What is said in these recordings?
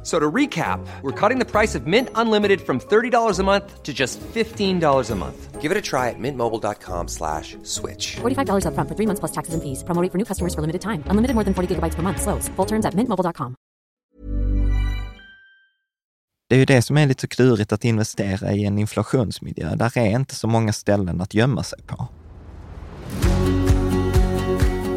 F- So to recap, we're cutting the price of Mint Unlimited from $30 a month to just $15 a month. Give it a try at mintmobile.com slash switch. $45 upfront for three months plus taxes and fees. Promo rate for new customers for limited time. Unlimited more than 40 gigabytes per month. Slows. Full terms at mintmobile.com. Det är ju det som är lite så klurigt att investera i en inflationsmiljö. Där är inte så många ställen att gömma sig på.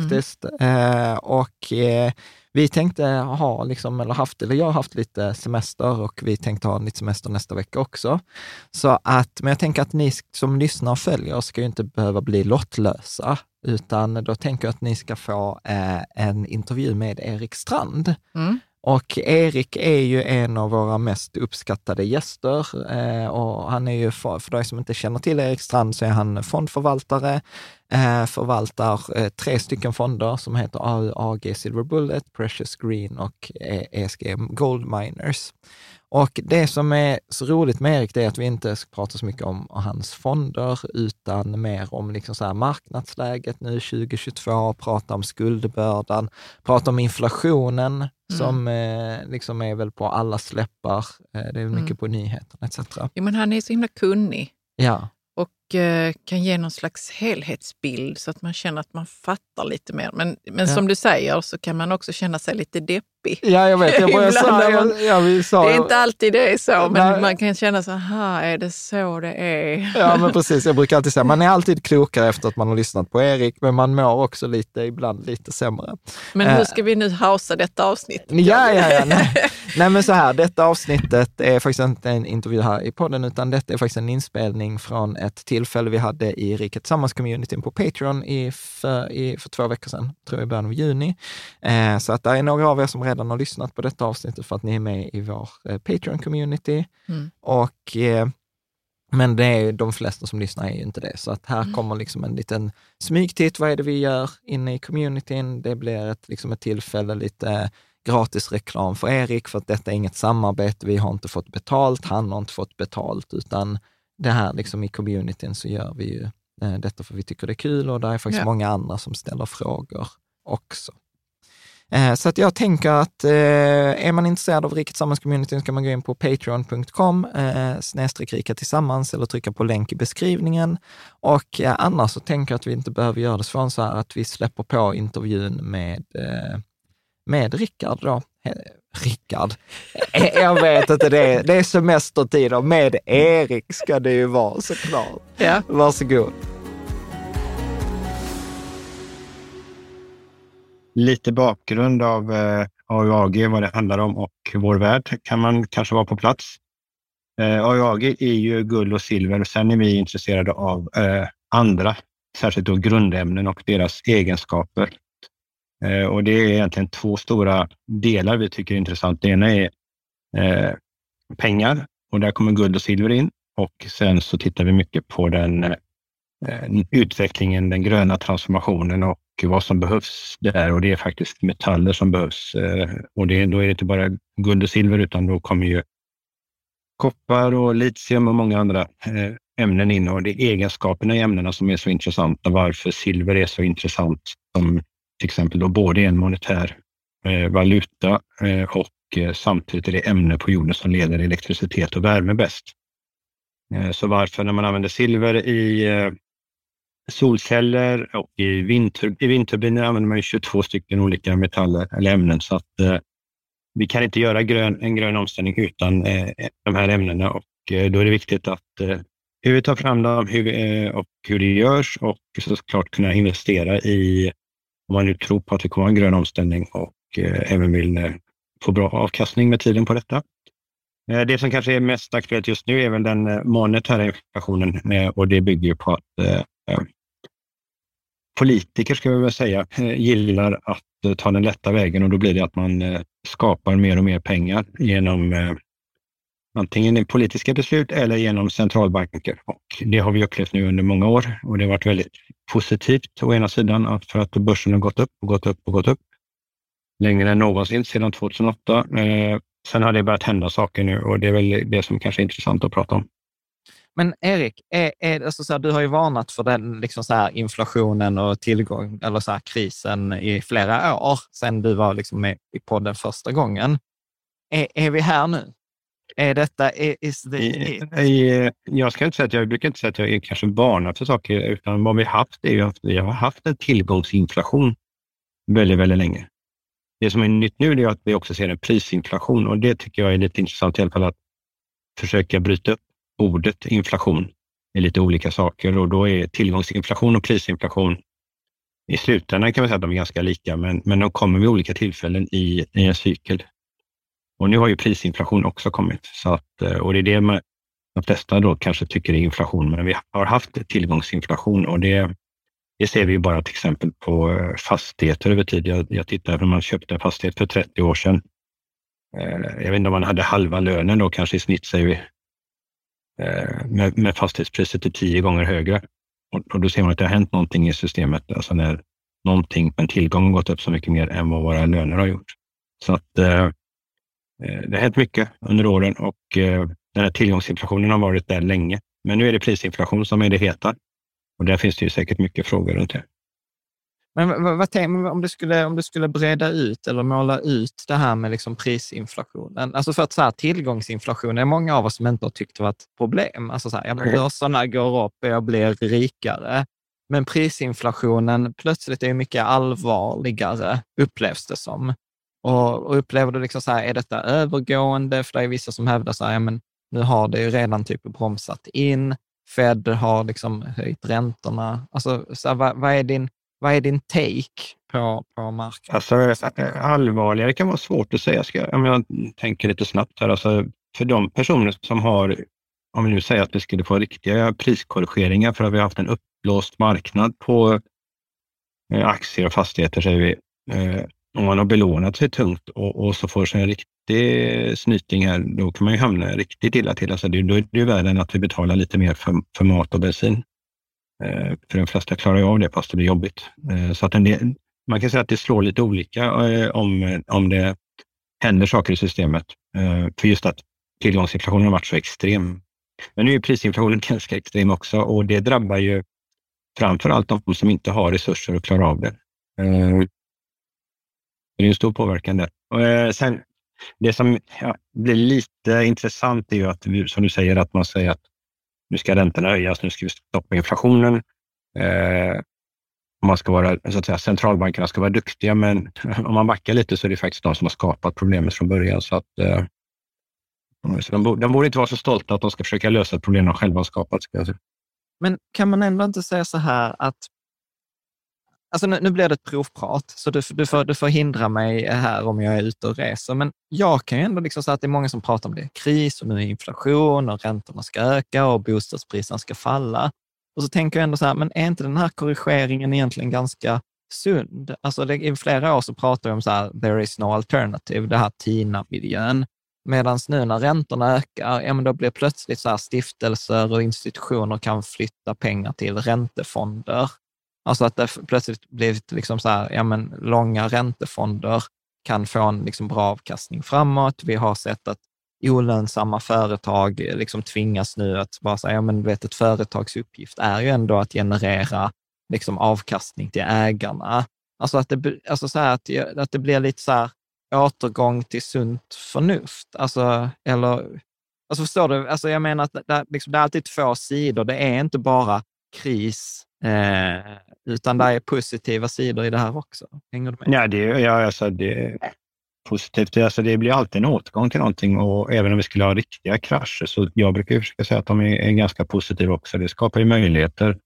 faktiskt. Eh, och eh, vi tänkte ha, liksom, eller haft, eller jag har haft lite semester och vi tänkte ha lite semester nästa vecka också. Så att, men jag tänker att ni som lyssnar och följer ska ju inte behöva bli lottlösa, utan då tänker jag att ni ska få eh, en intervju med Erik Strand. Och Erik är ju en av våra mest uppskattade gäster eh, och han är ju, för, för de som inte känner till Erik Strand, så är han fondförvaltare, förvaltar eh, tre stycken fonder som heter AU, AG Silver Bullet, Precious Green och eh, ESG Gold Miners. Och det som är så roligt med Erik, det är att vi inte ska prata så mycket om hans fonder, utan mer om liksom så marknadsläget nu 2022, prata om skuldbördan, prata om inflationen, som eh, liksom är väl på alla släppar. Eh, det är mycket på nyheterna etc. Jo, men han är så himla kunnig Ja, eh, kan ge någon slags helhetsbild så att man känner att man fattar lite mer. Men, men Ja. som du säger så kan man också känna sig lite deppig. Ja jag vet. Jag när man- jag, jag, vi sa, Det är inte alltid det är så, men Nej. man kan känna så här, är det så det är? Ja, men precis. Jag brukar alltid säga, man är alltid klokare efter att man har lyssnat på Erik, men man mår också lite, ibland lite sämre. Men Eh. hur ska vi nu hausa detta avsnitt? Ja, ja, ja. Nej. nej, men så här, detta avsnittet är faktiskt inte en intervju här i podden, utan detta är faktiskt en inspelning från ett tillfälle vi hade i Rika Tillsammans-communityn på Patreon i för, i, för två veckor sedan, tror jag i början av juni. Eh, så att det är några av er som redan har lyssnat på detta avsnittet för att ni är med i vår eh, Patreon-community. Mm. Och eh, men det är, de flesta som lyssnar är ju inte det. Så att här kommer liksom en liten smygtitt. Vad är det vi gör inne i communityn? Det blir ett, liksom ett tillfälle, lite gratis reklam för Erik, för att detta är inget samarbete. Vi har inte fått betalt, han har inte fått betalt, utan det här liksom i communityn så gör vi ju eh, detta för vi tycker det är kul och det är faktiskt Ja. många andra som ställer frågor också. Eh, Så att jag tänker att eh, är man intresserad av Rika Tillsammans-communityn ska man gå in på patreon.com eh, snedstreck Rika Tillsammans eller trycka på länk i beskrivningen. Och annars så tänker jag att vi inte behöver göra det svårare så här att vi släpper på intervjun med, med Rickard då. Rickard. Jag vet inte, det är, det är semestertider. Med Erik ska det ju vara såklart. Ja. Varsågod. Lite bakgrund av eh, AUAG, vad det handlar om och vår värld kan man kanske vara på plats. Eh, AUAG är ju guld och silver och sen är vi intresserade av eh, andra, särskilt då grundämnen och deras egenskaper. Eh, och det är egentligen två stora delar vi tycker är intressant. Det ena är eh, pengar och där kommer guld och silver in och sen så tittar vi mycket på den eh, utvecklingen, den gröna transformationen och vad som behövs där. Och det är faktiskt metaller som behövs. Eh, och det, då är det inte bara guld och silver utan då kommer ju koppar och litium och många andra eh, ämnen in. Och det är egenskaperna i ämnena som är så intressanta. Varför silver är så intressant som till exempel då både en monetär eh, valuta och samtidigt är det ämne på jorden som leder elektricitet och värme bäst. Så varför när man använder silver i solceller och i, vindtur i vindturbiner använder man 22 stycken olika metaller eller ämnen. Så att eh, vi kan inte göra grön, en grön omställning utan eh, de här ämnena och eh, då är det viktigt att eh, hur vi tar fram dem hur vi, eh, och hur det görs och såklart kunna investera i, om man nu tror på att det kommer en grön omställning och eh, även vill eh, få bra avkastning med tiden på detta. Det som kanske är mest aktuellt just nu är väl den monetära inflationen och det bygger på att politiker, ska vi väl säga, eh, gillar att eh, ta den lätta vägen och då blir det att man eh, skapar mer och mer pengar genom antingen politiska beslut eller genom centralbanker. Och det har vi upplevt nu under många år och det har varit väldigt positivt å ena sidan för att börsen har gått upp och gått upp och gått upp längre än någonsin sedan 2008. Sen har det börjat hända saker nu och det är väl det som kanske är intressant att prata om. Men Erik, är, är, alltså så här, du har ju varnat för den liksom så här, inflationen och tillgång, eller så här, krisen i flera år sedan du var liksom med i podden första gången. Är, är vi här nu? Är detta... Is the, jag ska inte säga att jag, brukar inte säga att jag är kanske varnar för saker, utan vad vi haft är ju att vi har haft en tillgångsinflation väldigt, väldigt länge. Det som är nytt nu är att vi också ser en prisinflation och det tycker jag är lite intressant i alla fall att försöka bryta upp ordet inflation är lite olika saker och då är tillgångsinflation och prisinflation i slutändan kan man säga att de är ganska lika, men, men de kommer vid olika tillfällen i, i en cykel. Och nu har ju prisinflation också kommit, så att, eh, och det är det man, de flesta då kanske tycker är inflation, men vi har haft tillgångsinflation och det, det ser vi bara till exempel på eh, fastigheter över tid. Jag, jag tittar när man köpte en fastighet för 30 år sedan. Eh, jag vet inte om man hade halva lönen då, kanske i snitt säger vi Eh, med, med fastighetspriset till tio gånger högre. Och, och då ser man att det har hänt någonting i systemet, alltså när någonting, en tillgång har gått upp så mycket mer än vad våra löner har gjort. Så att eh, eh, det har hänt mycket under åren och eh, den här tillgångsinflationen har varit där länge. Men nu är det prisinflation som är det heta och där finns det ju säkert mycket frågor runt det. Men vad, vad, om, du skulle, om du skulle breda ut eller måla ut det här med liksom prisinflationen. Alltså för att så här, tillgångsinflation är många av oss som inte har tyckt var ett problem. Alltså så här, ja, börserna går upp och jag blir rikare. Men prisinflationen plötsligt är mycket allvarligare, upplevs det som. Och, och upplever du liksom så här, är detta övergående? För det är vissa som hävdar så här, ja, men nu har det ju redan typ bromsat in. Fed har liksom höjt räntorna. Alltså, så här, vad, vad, är din, vad är din take på, på marknaden? Alltså, allvarligare kan vara svårt att säga, ska, om jag tänker lite snabbt här. Alltså, för de personer som har, om vi nu säger att vi skulle få riktiga priskorrigeringar för att vi har haft en uppblåst marknad på eh, aktier och fastigheter, säger vi. Eh, om man har belånat sig tungt och, och så får sig en riktig snyting här, då kan man ju hamna riktigt illa till. Alltså det, då är det ju värre än att vi betalar lite mer för, för mat och bensin. Eh, för de flesta klarar ju av det fast det blir jobbigt. Eh, så att del, man kan säga att det slår lite olika eh, om, om det händer saker i systemet. För just att tillgångsinflationen har varit så extrem. Men nu är prisinflationen ganska extrem också och det drabbar ju framför allt de som inte har resurser att klara av det. Det är en stor påverkan där. Sen, det som ja, blir lite intressant är ju att, som du säger, att man säger att nu ska räntorna höjas, nu ska vi stoppa inflationen. Eh, man ska vara, så att säga, centralbankerna ska vara duktiga, men om man backar lite så är det faktiskt de som har skapat problemet från början. Så att, eh, så de, de borde inte vara så stolta att de ska försöka lösa ett problem de själva har skapat. Ska jag säga. Men kan man ändå inte säga så här att Alltså nu, nu blir det ett provprat, så du, du, får, du får hindra mig här om jag är ute och reser. Men jag kan ju ändå liksom säga att det är många som pratar om det är kris och nu är inflation och räntorna ska öka och bostadspriserna ska falla. Och så tänker jag ändå så här, men är inte den här korrigeringen egentligen ganska sund? Alltså det, i flera år så pratar jag om så här, there is no alternative, det här TINA-miljön. Medan nu när räntorna ökar, ja men då blir plötsligt så här stiftelser och institutioner kan flytta pengar till räntefonder Alltså att det plötsligt blivit liksom så här, ja men långa räntefonder kan få en liksom bra avkastning framåt. Vi har sett att olönsamma företag eh, liksom tvingas nu att bara säga, ja men vet, ett företags uppgift är ju ändå att generera liksom avkastning till ägarna. Alltså att det, alltså så att, att det blir lite så här, återgång till sunt förnuft? Alltså, eller, alltså förstår du? Alltså jag menar att det, liksom, det är alltid två sidor. Det är inte bara kris, eh, utan det är positiva sidor i det här också. Hänger du med? Ja, det, ja alltså, det, positivt. Alltså det blir alltid en återgång till någonting och även om vi skulle ha riktiga krascher så jag brukar försöka säga att de är, är ganska positiva också. Det skapar ju möjligheter.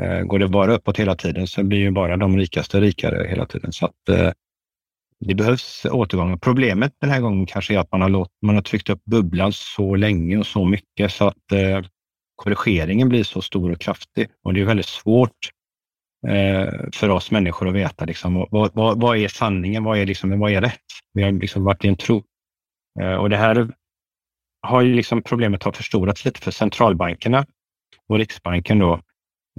Eh, går det bara uppåt hela tiden så blir ju bara de rikaste rikare hela tiden. Så att, eh, det behövs återgångar. Problemet den här gången kanske är att man har, låt, man har tryckt upp bubblan så länge och så mycket så att eh, korrigeringen blir så stor och kraftig. Och det är väldigt svårt eh, för oss människor att veta liksom, vad, vad, vad, är sanningen, vad är, liksom, vad är rätt? Vi har liksom varit i en tro. Eh, och det här har ju liksom problemet har förstorats lite för centralbankerna och Riksbanken då.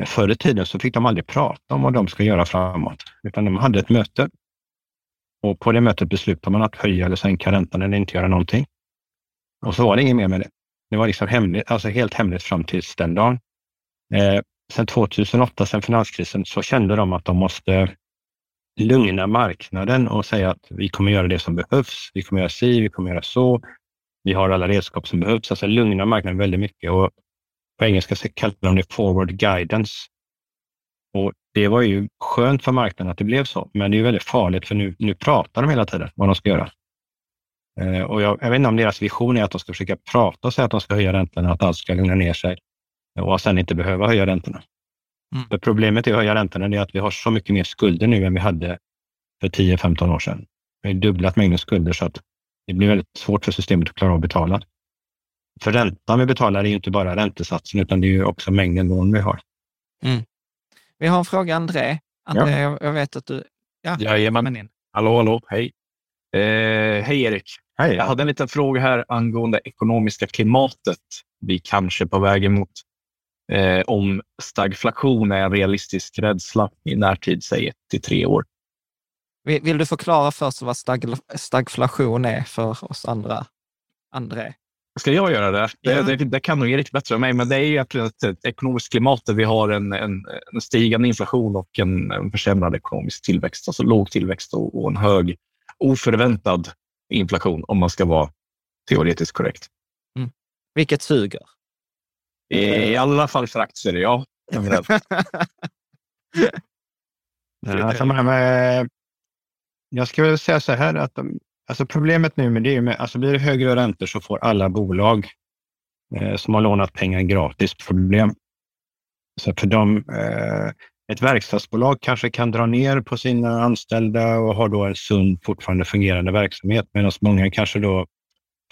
Eh, förr i tiden så fick de aldrig prata om vad de ska göra framåt, utan de hade ett möte. Och på det mötet beslutade man att höja eller sänka räntan eller inte göra någonting. Och så var det inget mer med det. Det var liksom hemligt, alltså helt hemligt fram till den dagen. Eh, sen 2008, sen finanskrisen, så kände de att de måste lugna marknaden och säga att vi kommer göra det som behövs. Vi kommer göra si, vi kommer göra så. Vi har alla redskap som behövs. Alltså lugna marknaden väldigt mycket. Och på engelska så kallar de det forward guidance. Och Det var ju skönt för marknaden att det blev så, men det är väldigt farligt för nu, nu pratar de hela tiden vad de ska göra. Eh, och jag, jag, vet inte om deras vision är att de ska försöka prata säga att de ska höja räntorna, att allt ska lugna ner sig och sen inte behöva höja räntorna. Mm. För problemet är att höja räntorna är att vi har så mycket mer skulder nu än vi hade för 10-15 år sedan. Vi har dubblat mängden skulder så att det blir väldigt svårt för systemet att klara av att betala. För räntan vi betalar är ju inte bara räntesatsen utan det är ju också mängden lån vi har. Mm. Vi har en fråga, André. André, ja. jag, jag vet att du... Ja, Jajamän. In. Hallå, hallå, hej. Eh, hej Erik. Hej. Jag hade en liten fråga här angående ekonomiska klimatet. Vi kanske är på väg mot eh, om stagflation är en realistisk rädsla i närtid, säg ett till tre år. Vill, vill du förklara först vad stag, stagflation är för oss andra, André? Ska jag göra det? Ja. Det, det, det kan nog Erik bättre än mig, men det är ju egentligen ett, ett ekonomiskt klimat där vi har en, en, en stigande inflation och en, en försämrad ekonomisk tillväxt, alltså låg tillväxt och, och en hög oförväntad inflation om man ska vara teoretiskt korrekt. Mm. Vilket suger. I alla fall för aktier, ja. alltså, med, jag skulle säga så här att de, alltså problemet nu med det är med, alltså blir det högre räntor så får alla bolag eh, som har lånat pengar gratis problem. Så för dem, eh, ett verkstadsbolag kanske kan dra ner på sina anställda och har då en sund, fortfarande fungerande verksamhet, medan många kanske då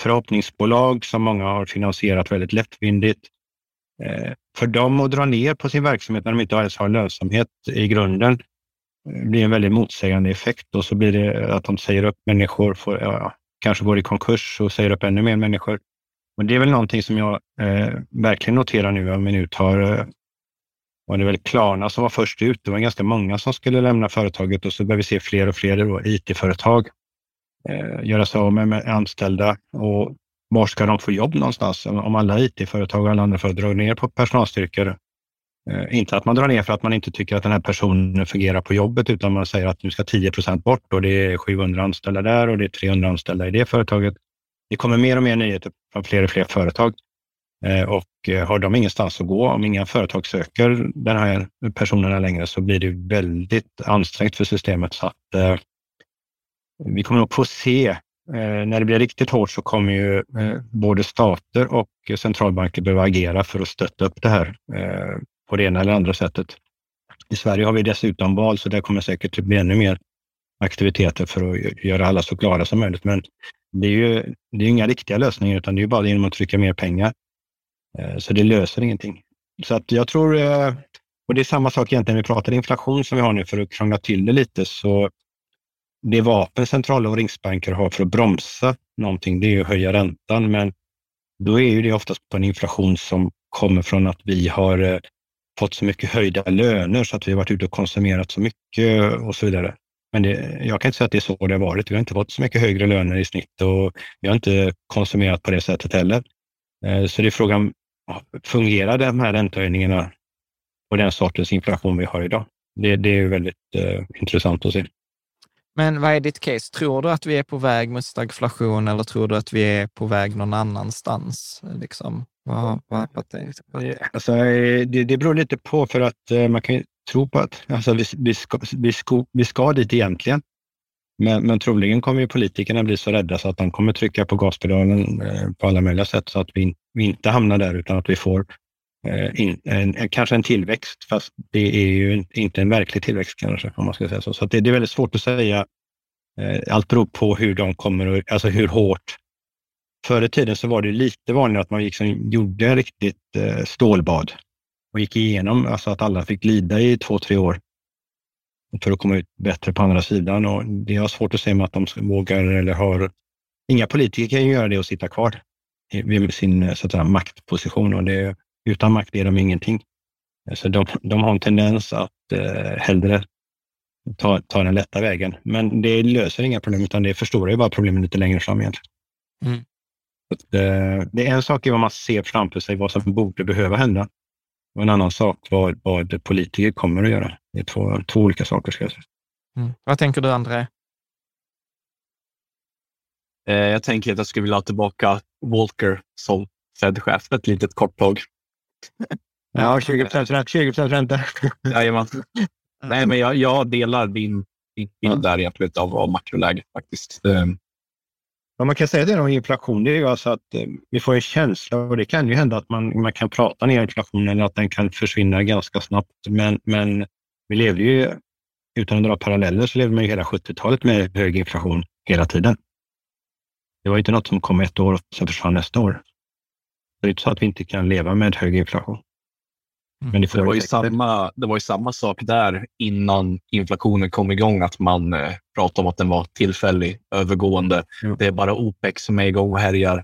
förhoppningsbolag som många har finansierat väldigt lättvindigt Eh, för dem att dra ner på sin verksamhet när de inte ens har lönsamhet i grunden eh, blir en väldigt motsägande effekt och så blir det att de säger upp människor, får, ja, kanske går i konkurs och säger upp ännu mer människor. Men det är väl någonting som jag eh, verkligen noterar nu om vi nu tar eh, var det väl Klarna som var först ut. Det var ganska många som skulle lämna företaget och så börjar vi se fler och fler IT-företag eh, göra sig av med, med anställda och var ska de få jobb någonstans? Om alla IT-företag och alla andra företag drar ner på personalstyrkor. Eh, inte att man drar ner för att man inte tycker att den här personen fungerar på jobbet, utan man säger att nu ska 10 procent bort och det är 700 anställda där och det är 300 anställda i det företaget. Det kommer mer och mer nyheter från fler och fler företag. Eh, och Eh, har de ingenstans att gå, om inga företag söker den här personerna längre, så blir det väldigt ansträngt för systemet. Så att, eh, vi kommer nog få se Eh, när det blir riktigt hårt så kommer ju eh, både stater och centralbanker behöva agera för att stötta upp det här eh, på det ena eller andra sättet. I Sverige har vi dessutom val, så det kommer säkert bli ännu mer aktiviteter för att göra alla så glada som möjligt. Men det är ju det är inga riktiga lösningar, utan det är bara genom att trycka mer pengar. Eh, så det löser ingenting. Så att jag tror, eh, och det är samma sak egentligen när vi pratar inflation som vi har nu för att krångla till det lite, så det vapen centrala och riksbanker har för att bromsa någonting, det är att höja räntan. Men då är ju det oftast på en inflation som kommer från att vi har eh, fått så mycket höjda löner så att vi har varit ute och konsumerat så mycket och så vidare. Men det, jag kan inte säga att det är så det har varit. Vi har inte fått så mycket högre löner i snitt och vi har inte konsumerat på det sättet heller. Så det är frågan, fungerar de här räntehöjningarna och den sortens inflation vi har idag? Det, det är väldigt uh, intressant att se. Men vad är ditt case? Tror du att vi är på väg mot stagflation eller tror du att vi är på väg någon annanstans? Liksom? Vad, vad, vad alltså, det, det beror lite på för att eh, man kan tro på att alltså, vi, vi, ska, vi, ska, vi ska dit egentligen. Men, men troligen kommer ju politikerna bli så rädda så att de kommer trycka på gaspedalen eh, på alla möjliga sätt så att vi, vi inte hamnar där utan att vi får eh, in, en, kanske en tillväxt, fast det är ju inte en verklig tillväxt kanske, om man ska säga så. Så det, det, är väldigt svårt att säga. Eh, allt beror på hur de kommer, att, alltså hur hårt. Förr i tiden så var det lite vanligare att man liksom gjorde en riktigt stålbad och gick igenom, alltså att alla fick lida i två, tre år för att komma ut bättre på andra sidan. Och det är svårt att se med att de vågar eller har... Inga politiker kan göra det och sitta kvar vid sin så att säga, maktposition och det, utan makt är de ingenting. Så de, de har en tendens att eh, hellre ta, ta den lätta vägen. Men det löser inga problem, utan det förstorar ju bara problemen lite längre fram egentligen. Mm. Att, eh, det är en sak i vad man ser framför sig, vad som borde behöva hända. Och en annan sak vad, vad politiker kommer att göra. Det är två, två olika saker ska jag säga. Mm. Vad tänker du, André? Eh, jag tänker att jag skulle vilja ha tillbaka Walker som Fed-chef ett litet kort tag. Ja, 20 procent 20 ränta. Jajamän. Nej, men jag, jag delar din, din bild där egentligen av, av makroläget faktiskt. Vad man kan säga det om inflation, det är ju alltså att eh, vi får en känsla och det kan ju hända att man, man kan prata ner inflationen eller att den kan försvinna ganska snabbt. Men, men vi levde ju, utan att dra paralleller, så levde man ju hela 70-talet med hög inflation hela tiden. Det var inte något som kom ett år och sen försvann nästa år. Det är inte så att vi inte kan leva med hög inflation. Mm. Men det, det, var ju samma, det var ju samma sak där innan inflationen kom igång, att man eh, pratade om att den var tillfällig, övergående. Mm. Det är bara OPEC som är igång och härjar.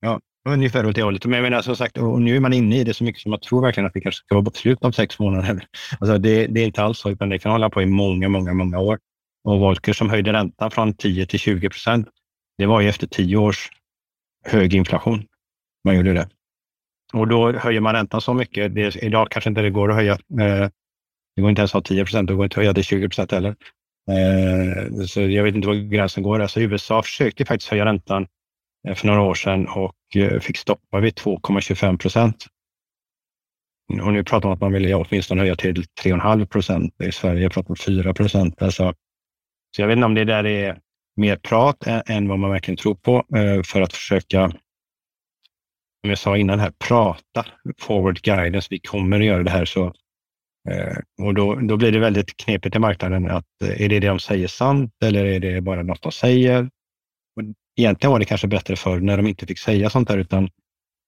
Ja, ungefär åt det hållet. Men jag menar, som sagt, och nu är man inne i det så mycket som man tror verkligen att vi kanske ska vara på slut om sex månader. Alltså det, det är inte alls så, utan det kan hålla på i många, många, många år. Och Volcker som höjde räntan från 10 till 20 procent, det var ju efter tio års hög inflation. Man gjorde det. Och då höjer man räntan så mycket. Det, idag kanske inte det går att höja. Eh, det går inte ens att ha 10 procent. Det går inte att höja till 20 procent heller. Eh, så jag vet inte var gränsen går. Alltså USA försökte faktiskt höja räntan eh, för några år sedan och eh, fick stoppa vid 2,25 procent. Och nu pratar man om att man vill åtminstone höja till 3,5 procent. I Sverige pratar man om 4 procent. Alltså, så jag vet inte om det där är mer prat än vad man verkligen tror på eh, för att försöka som jag sa innan här, prata forward guidance. Vi kommer att göra det här så. Eh, och då, då blir det väldigt knepigt i marknaden. att eh, Är det det de säger sant eller är det bara något de säger? Och egentligen var det kanske bättre för när de inte fick säga sånt där, utan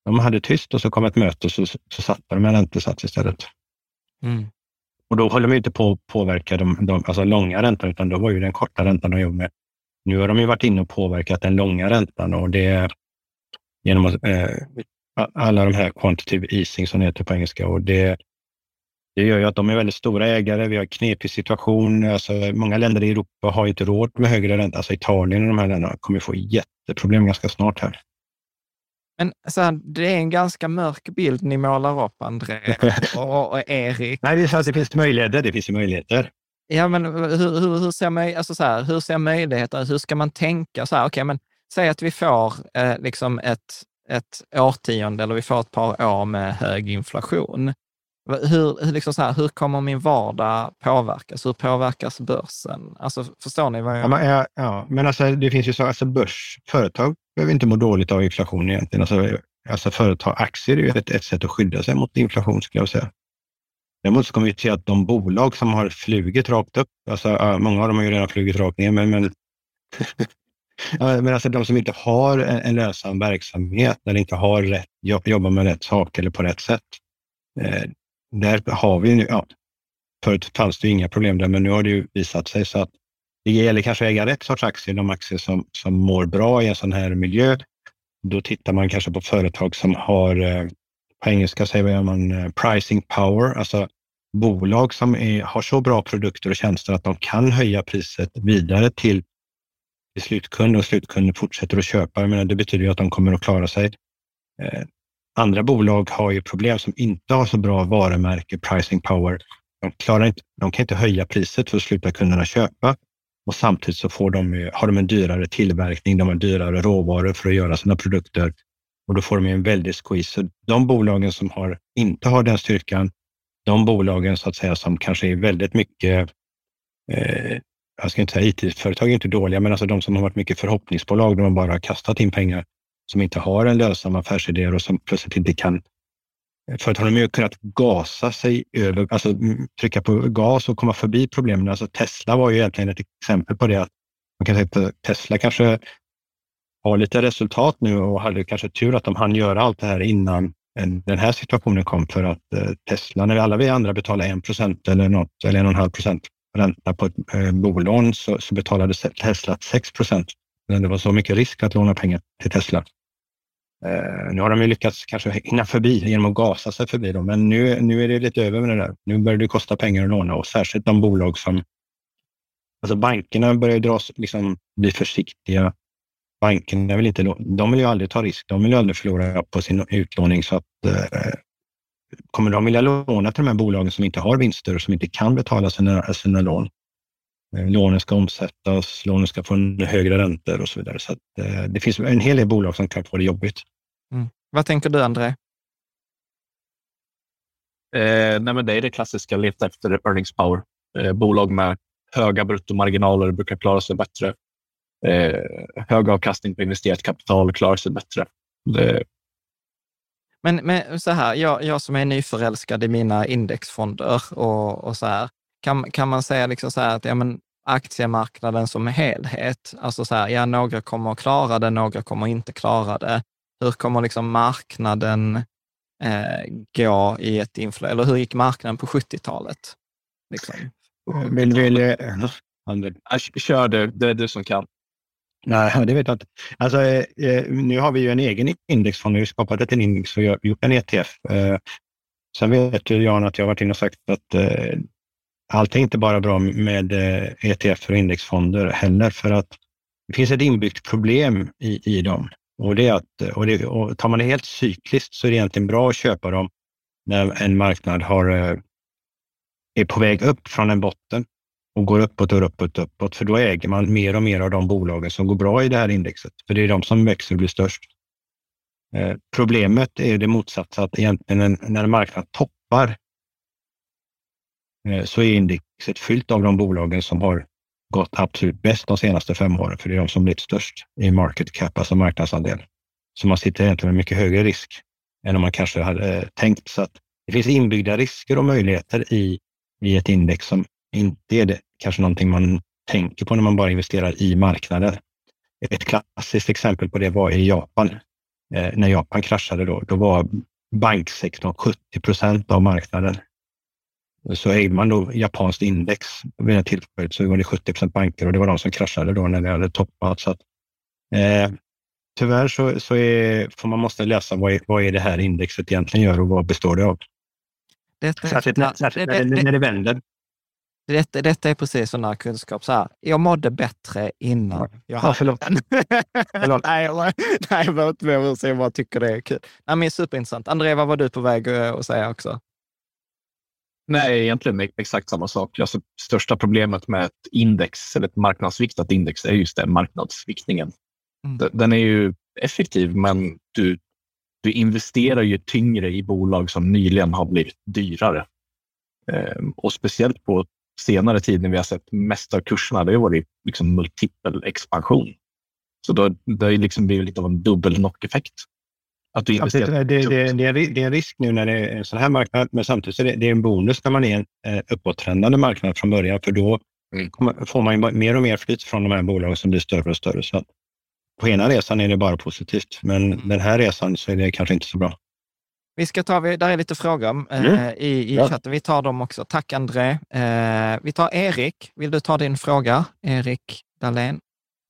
de hade tyst och så kom ett möte och så, så satte de en räntesats istället. Mm. Och då håller de inte på att påverka de, de alltså långa räntan, utan då var ju den korta räntan de jobbade med. Nu har de ju varit inne och påverkat den långa räntan och det, genom att, eh, alla de här quantitative easing som det heter på engelska. Och det, det gör ju att de är väldigt stora ägare. Vi har en knepig situation. Alltså, många länder i Europa har inte råd med högre ränta. Alltså Italien och de här länderna kommer få jätteproblem ganska snart här. Men så här, det är en ganska mörk bild ni målar upp, André och, och Erik. Nej, det, är så att det finns möjligheter. Det finns ju möjligheter. Ja, men hur, hur, hur, ser, möj, alltså så här, hur ser möjligheter Hur ska man tänka? Så här, okay, men säg att vi får eh, liksom ett, ett årtionde eller vi får ett par år med hög inflation. Hur, liksom så här, hur kommer min vardag påverkas? Hur påverkas börsen? Alltså, förstår ni vad jag... Ja, men, ja, ja, men alltså, det finns ju så, alltså börs, företag behöver inte må dåligt av inflation egentligen. Alltså, alltså företag, aktier är ju ett, ett sätt att skydda sig mot inflation skulle jag säga. Däremot så kommer vi se att de bolag som har flugit rakt upp, alltså, många av dem har ju redan flugit rakt ner, men, men men alltså de som inte har en, en lönsam verksamhet, eller inte har rätt, jobbar med rätt sak eller på rätt sätt. Eh, där har vi nu, ja, förut fanns det inga problem där, men nu har det ju visat sig så att det gäller kanske att äga rätt sorts aktier, de aktier som, som mår bra i en sån här miljö. Då tittar man kanske på företag som har, eh, på engelska säger man eh, pricing power, alltså bolag som är, har så bra produkter och tjänster att de kan höja priset vidare till till slutkund och slutkunden fortsätter att köpa. Jag menar, det betyder ju att de kommer att klara sig. Eh, andra bolag har ju problem som inte har så bra varumärke, pricing power. De, klarar inte, de kan inte höja priset för att sluta kunderna köpa. och samtidigt så får de, har de en dyrare tillverkning, de har dyrare råvaror för att göra sina produkter och då får de en väldig squeeze. Så de bolagen som har, inte har den styrkan, de bolagen så att säga som kanske är väldigt mycket eh, jag ska inte säga IT-företag är inte dåliga, men alltså de som har varit mycket förhoppningsbolag, de har bara kastat in pengar, som inte har en lönsam affärsidé och som plötsligt inte kan Företagen har ju kunnat gasa sig över, alltså trycka på gas och komma förbi problemen. Alltså Tesla var ju egentligen ett exempel på det. Att man kan säga att eh, Tesla kanske har lite resultat nu och hade kanske tur att de hann göra allt det här innan den här situationen kom för att eh, Tesla, när vi alla vi andra betalar 1 procent eller något, eller 1,5 procent ränta på ett eh, bolån så, så betalade Tesla 6 procent. Det var så mycket risk att låna pengar till Tesla. Eh, nu har de ju lyckats kanske hinna förbi genom att gasa sig förbi dem, men nu, nu är det lite över med det där. Nu börjar det kosta pengar att låna och särskilt de bolag som... Alltså bankerna börjar dras, liksom, bli försiktiga. Bankerna vill inte, de vill ju aldrig ta risk. De vill ju aldrig förlora på sin utlåning så att eh, kommer de vilja låna till de här bolagen som inte har vinster och som inte kan betala sina, sina lån. Eh, lånen ska omsättas, lånen ska få en högre räntor och så vidare. Så att, eh, det finns en hel del bolag som kan få det jobbigt. Mm. Vad tänker du, André? Eh, nej men det är det klassiska, leta efter earnings power. Eh, bolag med höga bruttomarginaler brukar klara sig bättre. Eh, hög avkastning på investerat kapital klarar sig bättre. Det... Men, men så här, jag, jag som är nyförälskad i mina indexfonder och, och så här, kan, kan man säga liksom så här att ja, men aktiemarknaden som helhet, alltså så här, ja, några kommer att klara det, några kommer inte klara det. Hur kommer liksom marknaden eh, gå i ett inflöde? Eller hur gick marknaden på 70-talet? Liksom? Vill, vill, Kör du, det är du som kan. Nej, det vet jag inte. Alltså, eh, eh, nu har vi ju en egen indexfond. Vi har skapat ett index och gjort en ETF. Eh, sen vet ju Jan att jag har varit inne och sagt att eh, allt är inte bara bra med ETF eh, ETF och indexfonder heller, för att det finns ett inbyggt problem i, i dem. Och det är att, och det, och tar man det helt cykliskt så är det egentligen bra att köpa dem när en marknad har, eh, är på väg upp från en botten och går uppåt och uppåt och uppåt. För då äger man mer och mer av de bolagen som går bra i det här indexet. För det är de som växer och blir störst. Eh, problemet är det motsatta, att egentligen när marknaden toppar Eh, så är indexet fyllt av de bolagen som har gått absolut bäst de senaste fem åren, för det är de som blivit störst i market cap, alltså marknadsandel. Så man sitter egentligen med mycket högre risk än om man kanske hade eh, tänkt. Så att det finns inbyggda risker och möjligheter i, i ett index som inte är det, kanske någonting man tänker på när man bara investerar i marknader. Ett klassiskt exempel på det var i Japan. Eh, när Japan kraschade då, då var banksektorn 70 procent av marknaden så ägde man då japanskt index vid det tillfället så var det 70 procent banker och det var de som kraschade då när det hade toppat. Så att, eh, tyvärr så, så är, får man måste läsa vad är, vad är det här indexet egentligen gör och vad består det av. Särskilt, när, särskilt det, det, när det vänder. Detta, detta är precis sån här kunskap. Så här, jag mådde bättre innan jag ja, förlåt. förlåt. nej, jag, nej, jag inte med jag bara tycker det är kul. Nej, men superintressant. André, vad var du på väg att säga också? Nej, egentligen exakt samma sak. Alltså, största problemet med ett index eller ett marknadsviktat index är just den marknadsviktningen. Mm. Den är ju effektiv, men du, du investerar ju tyngre i bolag som nyligen har blivit dyrare. Ehm, och speciellt på senare tid när vi har sett mest av kurserna, det har varit liksom multipel expansion. Så då, det har liksom blivit lite av en dubbel knock-effekt. Att du investerar. Det, det, det, är, det är en risk nu när det är en sån här marknad, men samtidigt är det, det är en bonus när man är en eh, uppåttrendande marknad från början, för då mm. får man mer och mer flyt från de här bolagen som blir större och större. Så på ena resan är det bara positivt, men mm. den här resan så är det kanske inte så bra. Vi ska ta, där är lite frågor eh, mm. i, i ja. chatten. Vi tar dem också. Tack André. Eh, vi tar Erik. Vill du ta din fråga? Erik Dahlén.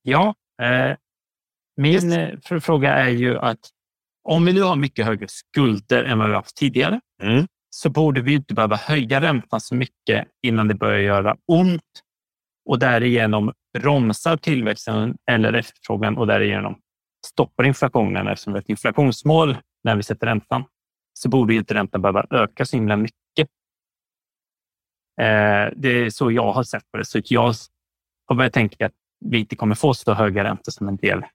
Ja, eh, min yes. Fråga är ju att om vi nu har mycket högre skulder än vad vi haft tidigare mm. så borde vi inte behöva höja räntan så mycket innan det börjar göra ont och därigenom bromsar tillväxten eller efterfrågan och därigenom stoppar inflationen eftersom vi har ett inflationsmål när vi sätter räntan så borde inte räntan behöva öka så himla mycket. Eh, det är så jag har sett på det. Så jag har börjat tänka att vi inte kommer få så höga räntor som en del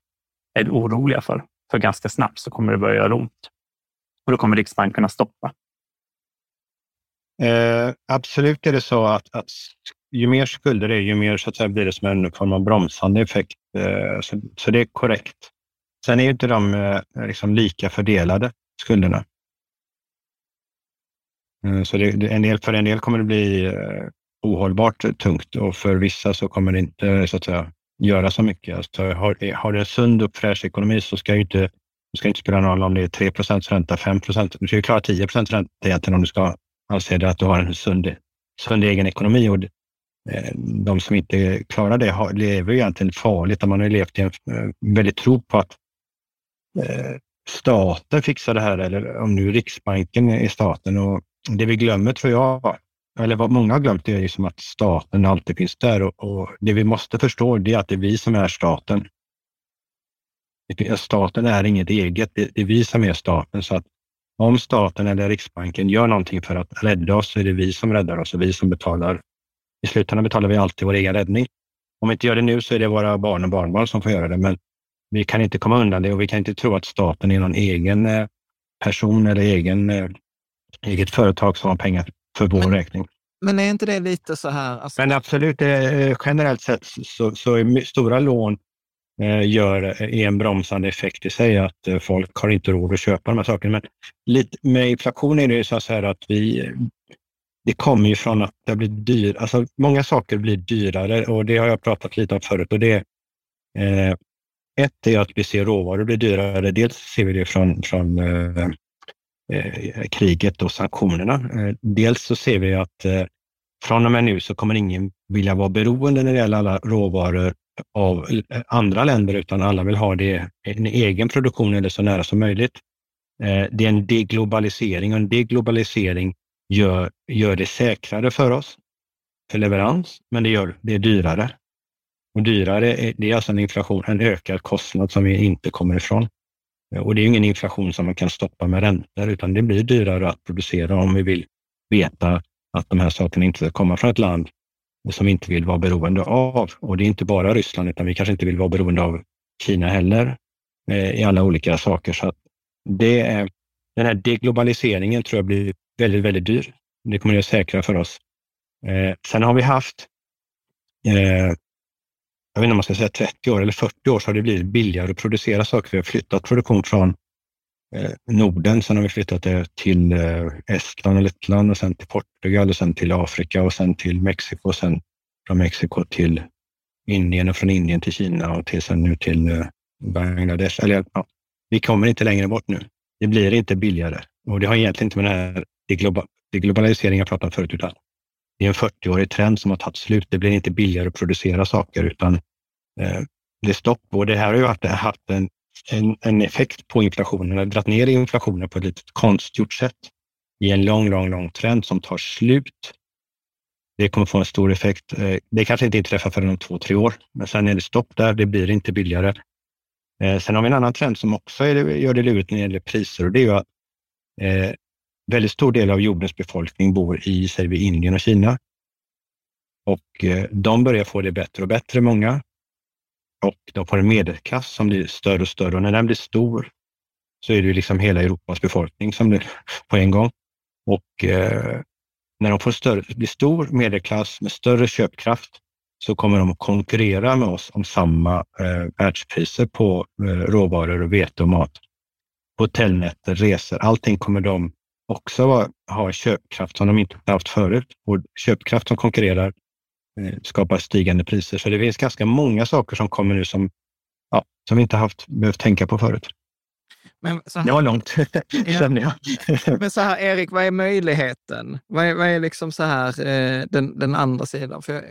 är oroliga för. För ganska snabbt så kommer det börja göra ont. Och då kommer Riksbanken kunna stoppa. Eh, absolut är det så att, att ju mer skulder det är, ju mer så att säga, blir det som en form av bromsande effekt. Eh, så, så, det är korrekt. Sen är ju inte de eh, liksom lika fördelade, skulderna. Eh, så det, en del, för en del kommer det bli eh, ohållbart tungt och för vissa så kommer det inte så att säga, göra så mycket. Alltså, har, har du en sund och fräsch ekonomi så ska ju inte, det ska inte spela någon roll om det är 3% ränta, 5% Du ska ju klara 10 ränta egentligen om du ska anse det att du har en sund, sund egen ekonomi. Och eh, de som inte klarar det har, lever egentligen farligt. Man har levt i en eh, väldigt tro på att staten fixar det här eller om nu Riksbanken är staten. Och det vi glömmer tror jag, eller vad många har glömt, det är liksom att staten alltid finns där och, och det vi måste förstå det är att det är vi som är staten. Staten är inget eget, det är vi som är staten. Så att om staten eller Riksbanken gör någonting för att rädda oss så är det vi som räddar oss och vi som betalar. I slutändan betalar vi alltid vår egen räddning. Om vi inte gör det nu så är det våra barn och barnbarn som får göra det, men vi kan inte komma undan det och vi kan inte tro att staten är någon egen eh, person eller egen, eh, eget företag som har pengar för vår men, räkning. Men är inte det lite så här? Alltså... Men absolut, eh, generellt sett så, så är stora lån gör är en bromsande effekt i sig, att folk har inte råd att köpa de här sakerna. Men lite, med inflation är det ju så här att vi, det kommer ju från att det blir dyrt. Alltså många saker blir dyrare och det har jag pratat lite om förut. Och det, eh, ett är att vi ser råvaror bli dyrare. Dels ser vi det från, från eh, eh, Eh, kriget och sanktionerna. Eh, dels så ser vi att eh, från och med nu så kommer ingen vilja vara beroende när det gäller alla råvaror av eh, andra länder, utan alla vill ha det en egen produktion eller så nära som möjligt. Eh, det är en deglobalisering och en deglobalisering gör, gör det säkrare för oss för leverans, men det gör det dyrare. Och dyrare, det är alltså en inflation, en ökad kostnad som vi inte kommer ifrån. Eh, och det är ingen inflation som man kan stoppa med räntor, utan det blir dyrare att producera om vi vill veta att de här sakerna inte ska komma från ett land som vi inte vill vara beroende av. Och det är inte bara Ryssland, utan vi kanske inte vill vara beroende av Kina heller eh, i alla olika saker. Så det är, den här deglobaliseringen tror jag blir väldigt, väldigt dyr. Det kommer att säkra för oss. Eh, sen har vi haft eh, jag vet inte om man ska säga 30 år eller 40 år så har det blivit billigare att producera saker. Vi har flyttat produktion från eh, Norden, sen har vi flyttat det till eh, Estland och Lettland och sen till Portugal och sen till Afrika och sen till Mexiko och sen från Mexiko till Indien och från Indien till Kina och till sen nu till eh, Bangladesh. Eller, ja, vi kommer inte längre bort nu. Det blir inte billigare och det har egentligen inte med den här det globaliseringen jag pratade om förut, utan det är en 40-årig trend som har tagit slut. Det blir inte billigare att producera saker utan eh, det är stopp. Och det här har ju haft, haft en, en, en effekt på inflationen, eller dragit ner inflationen på ett lite konstgjort sätt i en lång, lång, lång trend som tar slut. Det kommer få en stor effekt. Eh, det kanske inte inträffar förrän om två, tre år, men sen är det stopp där. Det blir inte billigare. Eh, sen har vi en annan trend som också är, gör det lurigt när det gäller priser och det är ju att eh, väldigt stor del av jordens befolkning bor i, säger vi, Indien och Kina. Och eh, de börjar få det bättre och bättre, många. Och de får en medelklass som blir större och större. Och när den blir stor så är det liksom hela Europas befolkning som blir på en gång. Och eh, när de får större, blir stor medelklass med större köpkraft så kommer de att konkurrera med oss om samma eh, världspriser på eh, råvaror och vete och mat. Hotellnätter, resor, allting kommer de också ha köpkraft som de inte haft förut. Och köpkraft som konkurrerar eh, skapar stigande priser. Så det finns ganska många saker som kommer nu som, ja, som vi inte haft behövt tänka på förut. Men så här, det var långt, känner jag. Men så här, Erik, vad är möjligheten? Vad är, vad är liksom så här, eh, den, den andra sidan? För jag...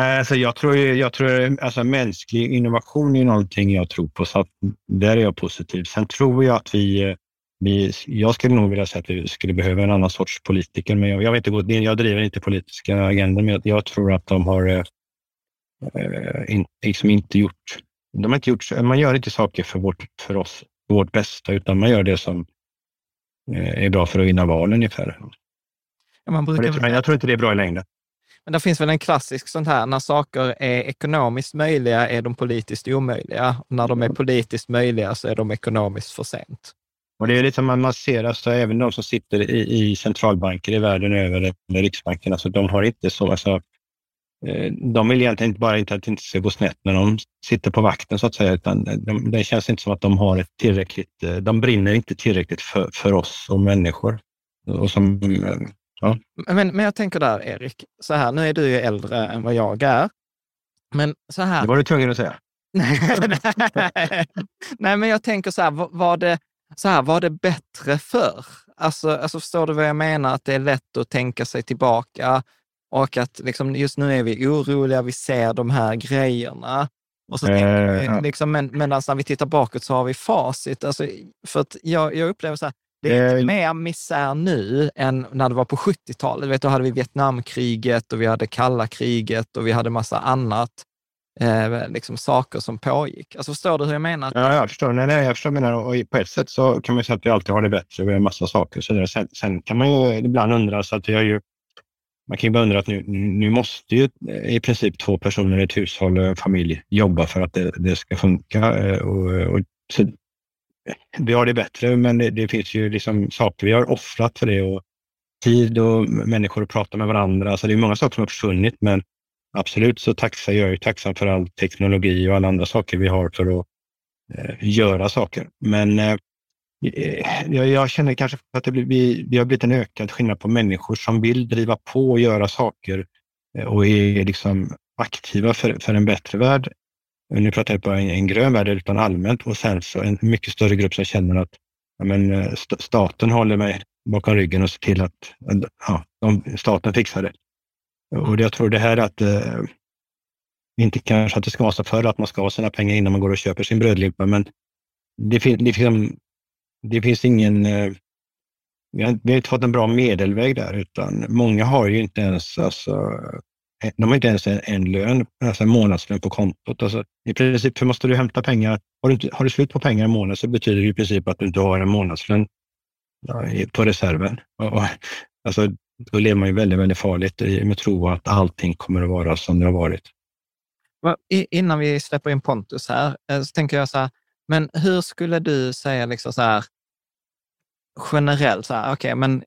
Alltså jag tror, jag tror alltså mänsklig innovation är någonting jag tror på, så där är jag positiv. Sen tror jag att vi eh, vi, jag skulle nog vilja säga att vi skulle behöva en annan sorts politiker, men jag, jag, vet inte, jag driver inte politiska agendor, men jag, tror att de har eh, eh, in, liksom inte gjort... De har inte gjort, man gör inte saker för, vårt, för oss, för vårt bästa, utan man gör det som eh, är bra för att vinna val ungefär. Ja, man brukar... det, jag tror inte det är bra i längden. Men det finns väl en klassisk sånt här, när saker är ekonomiskt möjliga är de politiskt omöjliga. Och när de är politiskt möjliga så är de ekonomiskt för sent. Och det är lite som man ser, alltså även de som sitter i, i centralbanker i världen över, eller Riksbanken, alltså de har inte så, alltså, eh, de vill egentligen inte bara inte att det inte ska gå snett när de sitter på vakten så att säga, utan de, det känns inte som att de har ett tillräckligt, eh, de brinner inte tillräckligt för, för oss som människor. Och som, eh, ja. men, men jag tänker där, Erik, så här, nu är du ju äldre än vad jag är. Men så här. Det var du tvungen att säga. Nej, men jag tänker så här, var det, så här, var det bättre förr? Alltså, alltså förstår du vad jag menar? Att det är lätt att tänka sig tillbaka och att liksom, just nu är vi oroliga, vi ser de här grejerna. Och så Eh, tänker vi, ja. liksom, men, medan när vi tittar bakåt så har vi facit. Alltså, för att jag, jag upplever så här, det är Eh, mer misär nu än när det var på 70-talet. Vet, du, då hade vi Vietnamkriget och vi hade kalla kriget och vi hade massa annat. Eh, liksom saker som pågick. Alltså förstår du hur jag menar? Ja, jag förstår. Nej, nej, jag förstår menar. Och på ett sätt så kan man säga att vi alltid har det bättre. Vi har en massa saker. Så där. Sen, sen kan man ju ibland undra, så att vi har ju, man kan ju bara undra att nu, nu måste ju eh, i princip två personer i ett hushåll och en familj jobba för att det, det ska funka. Eh, och, och, så, vi har det bättre, men det, det finns ju liksom saker vi har offrat för det. Och tid och människor att prata med varandra. Så det är många saker som har försvunnit, men absolut så tacksam, jag är ju tacksam för all teknologi och alla andra saker vi har för att eh, göra saker. Men eh, eh, jag, jag känner kanske att det blir, vi, vi har blivit en ökad skillnad på människor som vill driva på och göra saker eh, och är liksom aktiva för, för en bättre värld. Nu pratar jag bara en, en grön värld utan allmänt och sen så en mycket större grupp som känner att ja, men, eh, st- staten håller mig bakom ryggen och ser till att ja, de, staten fixar det. Och jag tror det här att eh, inte kanske att det ska vara så förr att man ska ha sina pengar innan man går och köper sin brödlimpa, men det, fin, det, finns, det finns ingen... Eh, vi, har, vi har inte fått en bra medelväg där, utan många har ju inte ens, alltså, eh, de har inte ens en, en lön, alltså en månadslön på kontot. Alltså, I princip, för måste du hämta pengar? Har du, inte, har du slut på pengar i månaden så betyder det i princip att du inte har en månadslön ja, på reserven. Och, och, alltså, då lever man ju väldigt, väldigt farligt i- med tro att allting kommer att vara som det har varit. Innan vi släpper in Pontus här, eh, så tänker jag så här, men hur skulle du säga liksom så här, generellt, så här, okay, men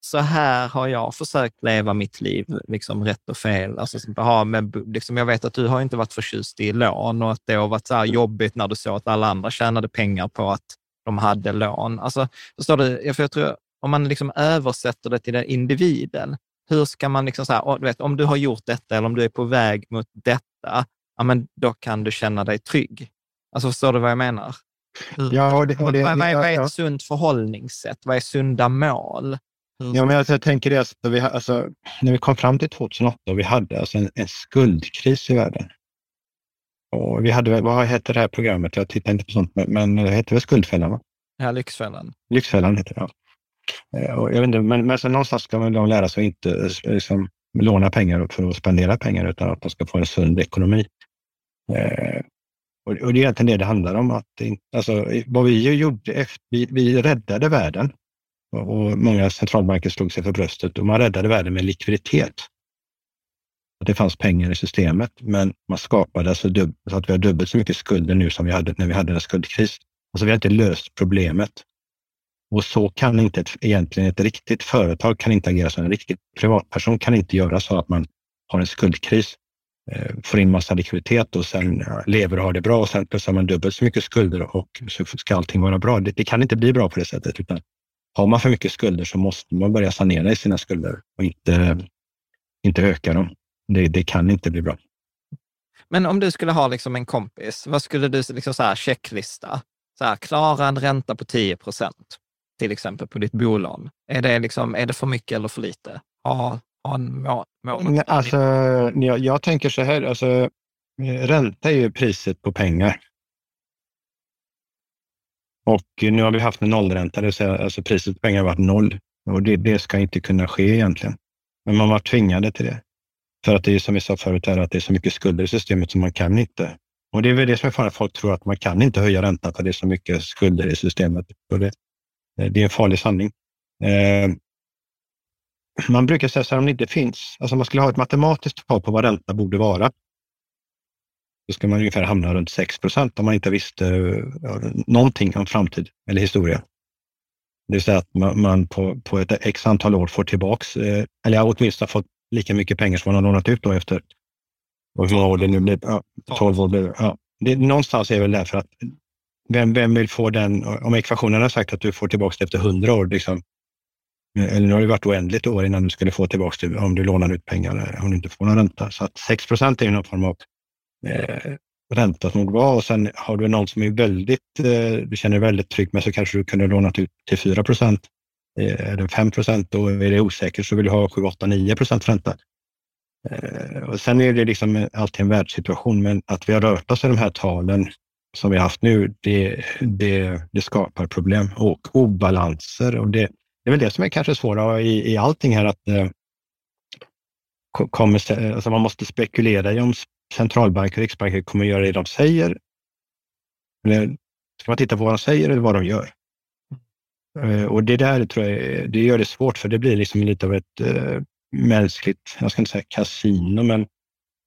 så här har jag försökt leva mitt liv, liksom rätt och fel. Alltså, med, liksom, jag vet att du har inte varit förtjust i lån och att det har varit så här jobbigt när du såg att alla andra tjänade pengar på att de hade lån. Alltså, förstår du? För jag tror, om man liksom översätter det till den individen, hur ska man liksom så här, du vet, om du har gjort detta eller om du är på väg mot detta, ja, men då kan du känna dig trygg. Alltså förstår du vad jag menar? Hur, Ja, och det, och det, vad, vad, är- vad är ja, ett sunt förhållningssätt? Vad är sunda mål? Hur- Ja, men jag, jag tänker det, alltså, vi, alltså, när vi kom fram till 2008 och vi hade alltså en, en skuldkris i världen. Och vi hade, vad heter det här programmet? Jag tittar inte på sånt, men, men det heter väl Skuldfällan? Va? Ja, Lyxfällan. Lyxfällan heter det, ja. Eh, och jag vet inte, men, men så någonstans ska man de lära sig att inte eh, liksom, låna pengar för att spendera pengar, utan att de ska få en sund ekonomi. Eh, och, och det är egentligen det det handlar om. Att alltså, vad vi gjorde, efter, vi, vi räddade världen och, och många centralbanker slog sig för bröstet och man räddade världen med likviditet. Att det fanns pengar i systemet, men man skapade alltså dubb, så att vi har dubbelt så mycket skulder nu som vi hade när vi hade en skuldkris. Alltså vi har inte löst problemet. Och så kan inte ett, egentligen ett riktigt företag kan inte agera så. En riktig privatperson kan inte göra så att man har en skuldkris, eh, får in massa likviditet och sen ja, lever och har det bra och sen plötsligt har man dubbelt så mycket skulder och så ska allting vara bra. Det, det kan inte bli bra på det sättet, utan har man för mycket skulder så måste man börja sanera i sina skulder och inte, inte öka dem. Det, det kan inte bli bra. Men om du skulle ha liksom en kompis, vad skulle du liksom så här checklista? Så här, klara en ränta på 10 procent, till exempel på ditt bolån. Är det, liksom, är det för mycket eller för lite? Ha, ha en må, mål. Nej, Alltså, jag, jag tänker så här, alltså, eh, ränta är ju priset på pengar. Och nu har vi haft en nollränta, det vill säga alltså priset på pengar har varit noll. Och det, det ska inte kunna ske egentligen. Men man var tvingade till det. För att det är som vi sa förut, här, att det är så mycket skulder i systemet som man kan inte. Och det är väl det som är farligt, folk tror att man kan inte höja räntan för det är så mycket skulder i systemet. Och det, det är en farlig sanning. Eh, man brukar säga så här om det inte finns, alltså man skulle ha ett matematiskt tal på vad ränta borde vara. Då ska man ungefär hamna runt 6 procent om man inte visste ja, någonting om framtid eller historia. Det vill säga att man, man på, på ett x antal år får tillbaks, eh, eller åtminstone fått lika mycket pengar som man har lånat ut då efter, och hur många år det nu blir, ja, 12 år blir ja. det. Någonstans är väl därför att vem, vem vill få den, om ekvationen har sagt att du får tillbaka det efter 100 år, liksom, eller nu har det varit oändligt år innan du skulle få tillbaka det om du lånar ut pengar, om du inte får någon ränta. Så att 6 procent är någon form av eh, ränta som borde vara och sen har du någon som är väldigt, eh, du känner dig väldigt trygg med så kanske du kunde lånat ut till 4 procent. Eh, är det 5 procent och är det osäkert så vill du ha 7, 8, 9 procent ränta. Eh, och sen är det liksom alltid en världssituation, men att vi har rört oss i de här talen som vi har haft nu, det, det, det skapar problem och obalanser. Och det, det är väl det som är kanske svåra i, i allting här, att eh, kommer, alltså man måste spekulera i om centralbanker och riksbanker kommer göra det de säger. Eller ska man titta på vad de säger eller vad de gör? Eh, och det där tror jag det gör det svårt för det blir liksom lite av ett uh, mänskligt, jag ska inte säga kasino, men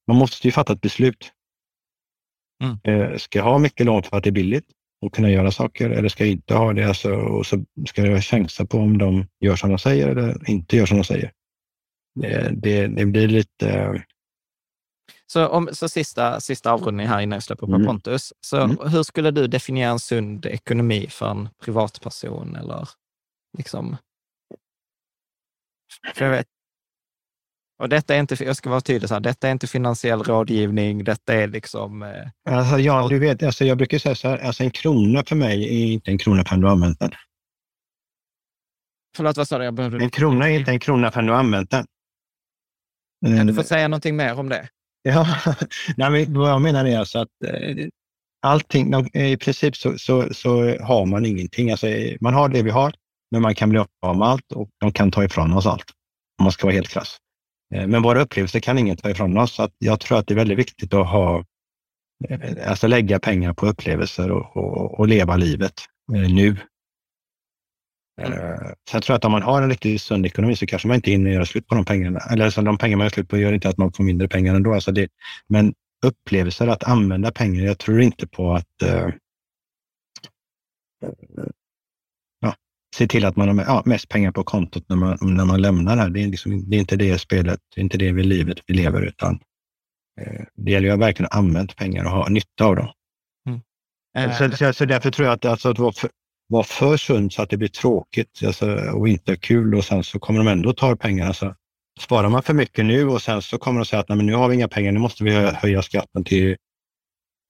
man måste ju fatta ett beslut. Mm. Uh, ska jag ha mycket lån för att det är billigt och kunna göra saker eller ska jag inte ha det? Alltså, och så ska jag chansa på om de gör som de säger eller inte gör som de säger. Det, det, det blir lite så, om, så sista, sista avrundning här innan jag släpper på mm. Pontus. Så mm. hur skulle du definiera en sund ekonomi för en privatperson eller liksom? För jag vet, och detta är inte, jag ska vara tydlig, så här, detta är inte finansiell rådgivning, detta är liksom... Eh, alltså, ja, du vet, alltså, jag brukar säga så här, alltså, en krona för mig är inte en krona förrän du har använt den. Förlåt, vad sa du? Jag behövde... En krona är inte en krona förrän du har använt den. Kan du få säga någonting mer om det? Ja, nej, vad jag menar är alltså att eh, allting, i princip så, så, så, har man ingenting. Alltså, man har det vi har, men man kan bli av med allt och de kan ta ifrån oss allt. Om man ska vara helt krass. Eh, men våra upplevelser kan ingen ta ifrån oss. Så att jag tror att det är väldigt viktigt att ha, eh, alltså lägga pengar på upplevelser och, och, och leva livet nu Eh, sen tror jag att om man har en riktigt sund ekonomi så kanske man inte hinner göra slut på de pengarna. Eller alltså, de pengar man gör slut på gör inte att man får mindre pengar ändå. Alltså det, men upplevelser att använda pengar, jag tror inte på att se till att man har ja, mest pengar på kontot när man, när man lämnar här. Det är, liksom, det är inte det spelet, det är inte det vi livet vi lever, utan uh, det gäller ju att verkligen använda pengar och ha nytta av dem. Mm. Så, så, så, därför tror jag att, alltså, att vara vara för sund så att det blir tråkigt alltså, och inte kul och sen så kommer de ändå ta pengarna. Så sparar man för mycket nu och sen så kommer de säga att Nej, men nu har vi inga pengar, nu måste vi höja skatten till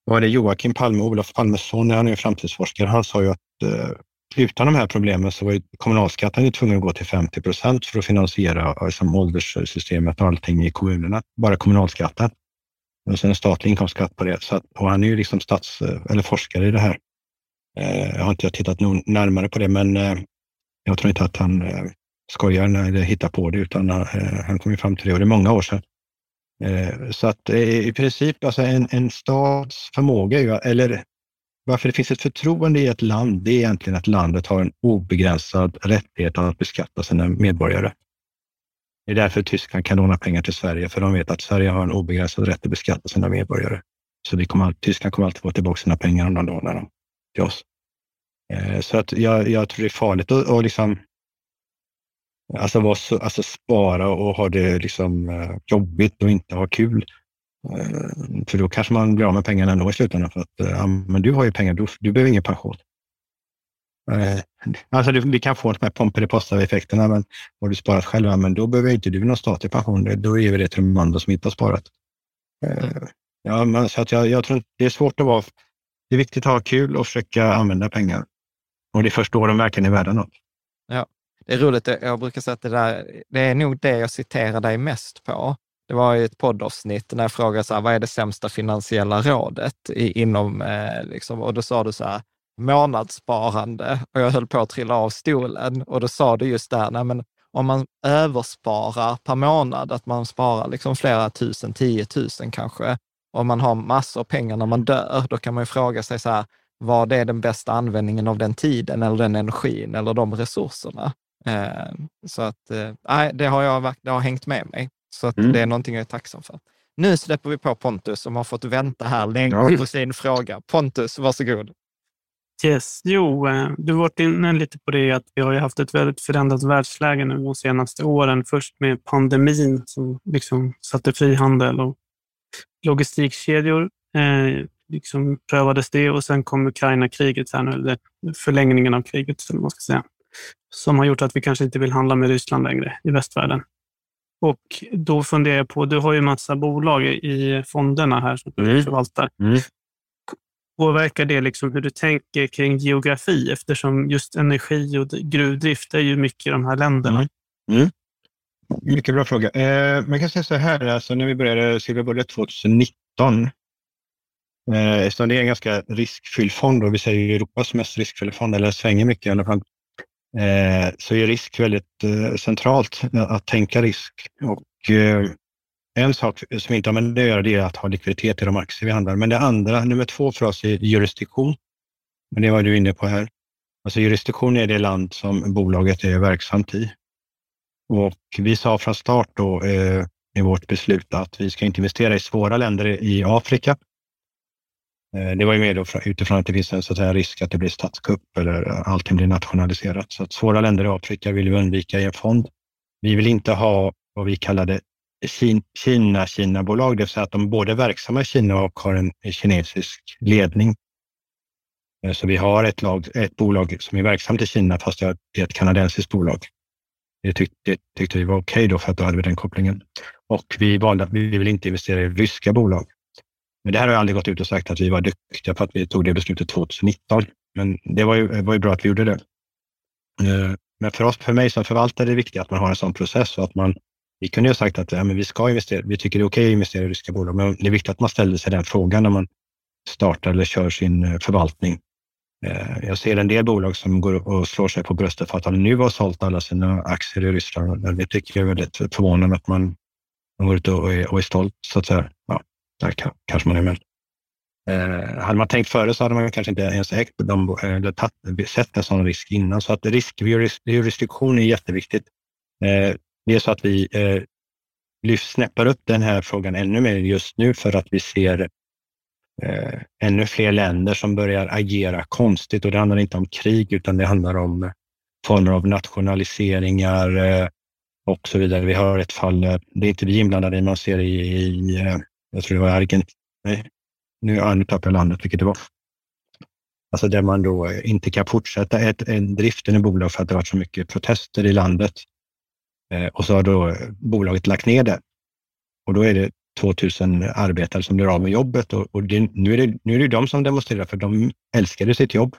var det Joakim Palme, Olof Palmes son, han är framtidsforskare, han sa ju att eh, utan de här problemen så var ju kommunalskatten tvungen att gå till 50 procent för att finansiera liksom, ålderssystemet och allting i kommunerna, bara kommunalskatten. Och sen en statlig inkomstskatt på det. Så att, och han är ju liksom stats, eh, eller forskare i det här. Eh, jag har inte tittat närmare på det, men eh, jag tror inte att han eh, skojar eller hittar på det, utan eh, han kom fram till det och det är många år sedan. Eh, så att i princip, alltså en, en stats förmåga, eller varför det finns ett förtroende i ett land, det är egentligen att landet har en obegränsad rättighet att beskatta sina medborgare. Det är därför Tyskland kan låna pengar till Sverige, för de vet att Sverige har en obegränsad rätt att beskatta sina medborgare. Så vi kommer, Tyskland kommer alltid få tillbaka sina pengar om de lånar dem till oss. Eh, så att jag, jag tror det är farligt att, och liksom, alltså, så, alltså spara och ha det liksom eh, jobbigt och inte ha kul. Eh, för då kanske man blir av med pengarna ändå i slutändan. För att, ja, men du har ju pengar, du, du behöver ingen pension. Alltså vi kan få de här Pomperipossa-effekterna, men har du sparat själv, men då behöver inte du någon statlig pension. Då ger vi det till de andra som inte har sparat. Ja, men, så att jag, jag tror det är svårt att vara det är viktigt att ha kul och försöka använda pengar. Och det är först då de verkligen är värda något. Ja, det är roligt. Jag brukar säga att det, där, det är nog det jag citerar dig mest på. Det var i ett poddavsnitt när jag frågade så här, vad är det sämsta finansiella rådet i, inom, eh, liksom, och då sa du så här, månadssparande. Och jag höll på att trilla av stolen och då sa du just där, nej men om man översparar per månad, att man sparar liksom flera tusen, tiotusen kanske, om man har massor pengar när man dör, då kan man ju fråga sig så här, vad är den bästa användningen av den tiden eller den energin eller de resurserna? Eh, så att, eh, det har, jag, det har hängt med mig. Så att Mm. det är någonting jag är tacksam för. Nu släpper vi på Pontus som har fått vänta här länge på sin fråga. Pontus, varsågod. Yes. Jo, eh, du har varit inne lite på det att vi har ju haft ett väldigt förändrat världsläge nu de senaste åren. Först med pandemin som liksom satte frihandel och logistikkedjor. Eh, liksom prövades det och sen kom Ukraina-kriget, här nu, eller förlängningen av kriget, eller man ska säga, som har gjort att vi kanske inte vill handla med Ryssland längre i västvärlden. Och då funderar jag på, du har ju massa bolag i fonderna här som du Mm. förvaltar. Mm. Påverkar det liksom hur du tänker kring geografi eftersom just energi och gruvdrift är ju mycket i de här länderna? Mm. Mycket bra fråga. Eh, man kan säga så här, alltså när vi började Silver Bullet 2019, eh, eftersom det är en ganska riskfylld fond och vi säger Europas mest riskfyllda fond, eller svänger mycket i alla fall, eh, så är risk väldigt eh, centralt att, tänka risk. Och eh, en sak som inte har med det att göra det är att ha likviditet i de aktier vi handlar. Men det andra, nummer två för oss är jurisdiktion. Men det var du inne på här. Alltså jurisdiktion är det land som bolaget är verksamt i. Och vi sa från start då eh, i vårt beslut att vi ska inte investera i svåra länder i Afrika. Eh, det var ju med då utifrån att det finns en så att säga, risk att det blir statskupp eller eh, allting blir nationaliserat. Så att svåra länder i Afrika vill vi undvika i en fond. Vi vill inte ha vad vi kallade Kina-Kina-bolag, det vill säga att de både är verksamma i Kina och har en kinesisk ledning. Eh, så vi har ett, lag, ett bolag som är verksamt i Kina fast det är ett kanadensiskt bolag. Det tyckte, det tyckte vi var okej då för att då hade vi den kopplingen. Och vi valde att vi vill inte investera i ryska bolag. Men det här har jag aldrig gått ut och sagt att vi var duktiga för att vi tog det beslutet 2019. Men det var ju, var ju bra att vi gjorde det. Eh, men för oss, för mig som förvaltare är det viktigt att man har en sån process och att man vi kunde ju ha sagt att ja, men vi ska investera, vi tycker det är okej att investera i ryska bolag, men det är viktigt att man ställer sig den frågan när man startar eller kör sin eh, förvaltning. Eh, jag ser en del bolag som går och slår sig på bröstet för att de nu har sålt alla sina aktier i Ryssland. Det tycker jag är väldigt förvånande att man, man går ut och är, och är stolt, så att säga. Ja, där kanske man är med. Eh, hade man tänkt före så hade man kanske inte ens ägt dem, eh, eller tatt, sett en sån risk innan. Så att risk, jurisdiktion är jätteviktigt. Eh, det är så att vi eh, lyft, snäppar upp den här frågan ännu mer just nu för att vi ser eh, ännu fler länder som börjar agera konstigt. Och det handlar inte om krig utan det handlar om former av nationaliseringar eh, och så vidare. Vi har ett fall, eh, det är inte vi inblandade i, man ser i, i eh, jag tror det var Argentina, nej, nu, ja, nu tappar jag landet, vilket det var. Alltså där man då inte kan fortsätta ett, en driften i bolag för att det har varit så mycket protester i landet. Eh, och så har då bolaget lagt ner det. Och då är det 2000 arbetare som blir av med jobbet och, och det, nu, är det, nu är det de som demonstrerar för de älskade sitt jobb.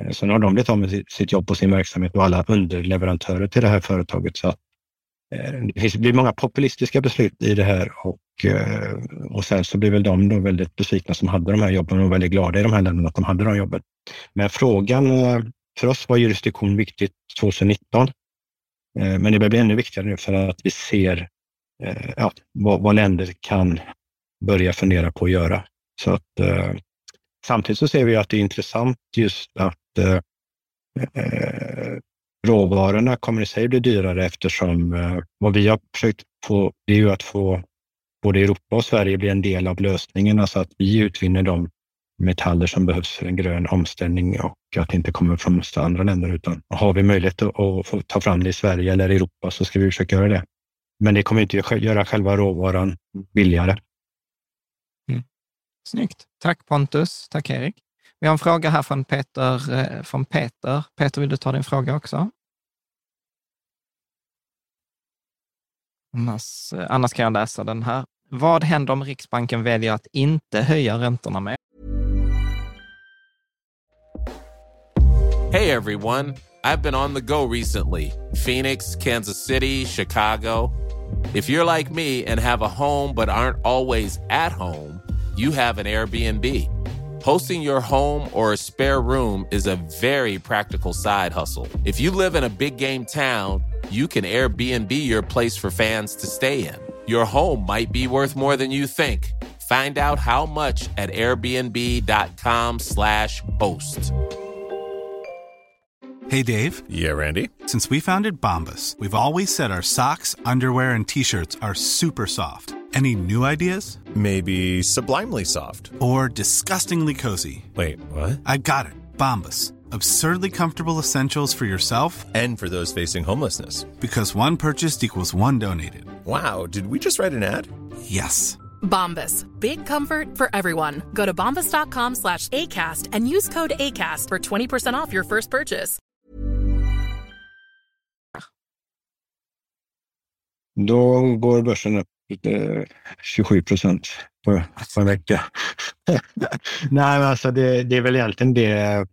Eh, Så nu har de blivit av med sitt, sitt jobb och sin verksamhet och alla underleverantörer till det här företaget. Så att, eh, det finns, det blir många populistiska beslut i det här och, Eh, och sen så blev väl de då väldigt besvikna som hade de här jobben och väldigt glada i de här länderna att de hade de jobben. Men frågan, eh, för oss var jurisdiktion viktigt 2019. Eh, men det börjar bli ännu viktigare nu för att vi ser ja, vad, vad länder kan börja fundera på att göra. Så att, samtidigt så ser vi att det är intressant just att eh, råvarorna kommer i sig bli dyrare eftersom eh, vad vi har försökt få, det är ju att få både Europa och Sverige blir en del av lösningen, alltså att vi utvinner de metaller som behövs för en grön omställning och att det inte kommer från massa andra länder. Utan har vi möjlighet att, få ta fram det i Sverige eller Europa så ska vi försöka göra det. Men det kommer inte göra själva råvaran billigare. Mm. Snyggt. Tack Pontus. Tack Erik. Vi har en fråga här från Peter. Eh, från Peter. Peter, vill du ta din fråga också? Annars, eh, annars kan jag läsa den här. Vad händer om Riksbanken väljer att inte höja räntorna mer? Hej everyone, I've been on the go recently Phoenix, Kansas City, Chicago. If you're like me and have a home but aren't always at home, you have an Airbnb. Hosting your home or a spare room is a very practical side hustle. If you live in a big game town, you can Airbnb your place for fans to stay in. Your home might be worth more than you think. Find out how much at airbnb.com/slash host. Hey, Dave. Yeah, Randy. Since we founded Bombus, we've always said our socks, underwear, and t shirts are super soft. Any new ideas? Maybe sublimely soft. Or disgustingly cozy. Wait, what? I got it. Bombus. Absurdly comfortable essentials for yourself and for those facing homelessness. Because one purchased equals one donated. Wow, did we just write an ad? Yes. Bombas. Big comfort for everyone. Go to bombas.com slash ACAST and use code ACAST for 20% off your first purchase. Då går börsen upp eh, 27 procent på, på en vecka. Nej, men alltså det, det är väl egentligen det.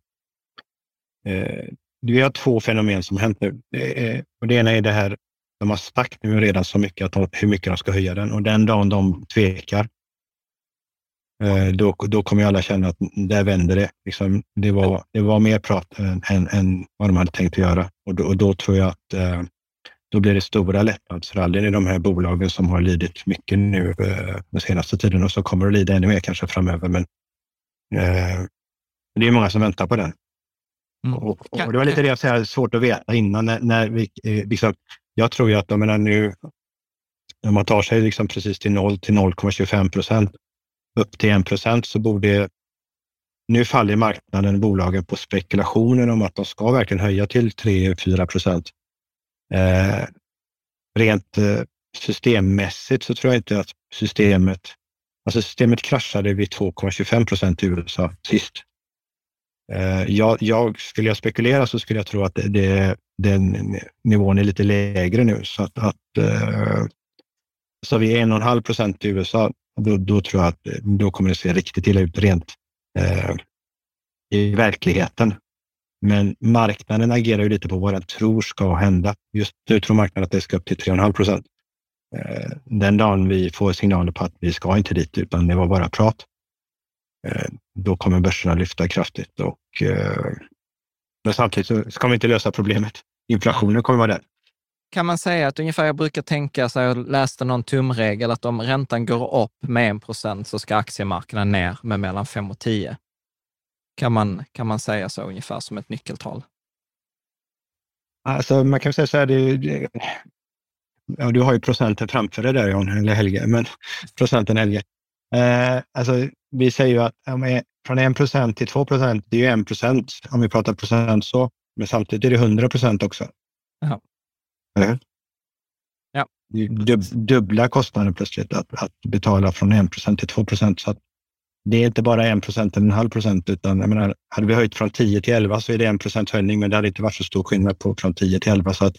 Eh, vi har två fenomen som hänt nu. Det, och det ena är det här, de har sagt nu redan så mycket att de, hur mycket de ska höja den och den dagen de tvekar, eh, då, då kommer alla känna att där vänder det. Liksom, det, var, det var mer prat än, än vad de hade tänkt att göra och då, och då tror jag att eh, då blir det stora lättnadsrallyn i de här bolagen som har lidit mycket nu eh, den senaste tiden och så kommer det lida ännu mer kanske framöver. Men eh, det är många som väntar på den. Mm. Och, och, det var lite det jag säger, svårt att veta innan. När, när vi, eh, liksom, jag tror ju att, jag menar nu, när man tar sig liksom precis till 0 till 0,25 procent, upp till 1 procent så borde nu faller marknaden bolagen på spekulationen om att de ska verkligen höja till 3-4 procent. Eh, rent eh, systemmässigt så tror jag inte att systemet, alltså systemet kraschade vid 2,25 procent i USA sist. Eh, jag, jag, skulle jag spekulera så skulle jag tro att det, det, den nivån är lite lägre nu. Så att, att eh, så vi är 1,5 procent i USA, då, då, tror jag att eh, då kommer det se riktigt illa ut rent eh, i verkligheten. Men marknaden agerar ju lite på vad den tror ska hända. Just nu tror marknaden att det ska upp till 3,5 procent. Eh, den dagen vi får signaler på att vi ska inte dit, utan det var bara prat, då kommer börserna lyfta kraftigt. Och, eh, men samtidigt så ska vi inte lösa problemet. Inflationen kommer vara där. Kan man säga att ungefär, jag brukar tänka, så jag läste någon tumregel, att om räntan går upp med 1 procent så ska aktiemarknaden ner med mellan 5 och 10. Kan man, kan man säga så ungefär som ett nyckeltal? Alltså man kan säga så här, det, det, ja, du har ju procenten framför dig där John, eller Helge, men procenten Helge. Eh, alltså, vi säger ju att ja, från 1 procent till 2 procent, det är ju 1 procent om vi pratar procent så, men samtidigt är det 100 procent också. Ja. Eh? Ja. Dub, dubbla kostnaden plötsligt att, att betala från 1 procent till 2 procent. Så att det är inte bara 1 procent eller en halv procent, utan jag menar, hade vi höjt från 10 till 11 så är det 1 procent höjning, men det hade inte varit så stor skillnad på från 10 till 11. Så att,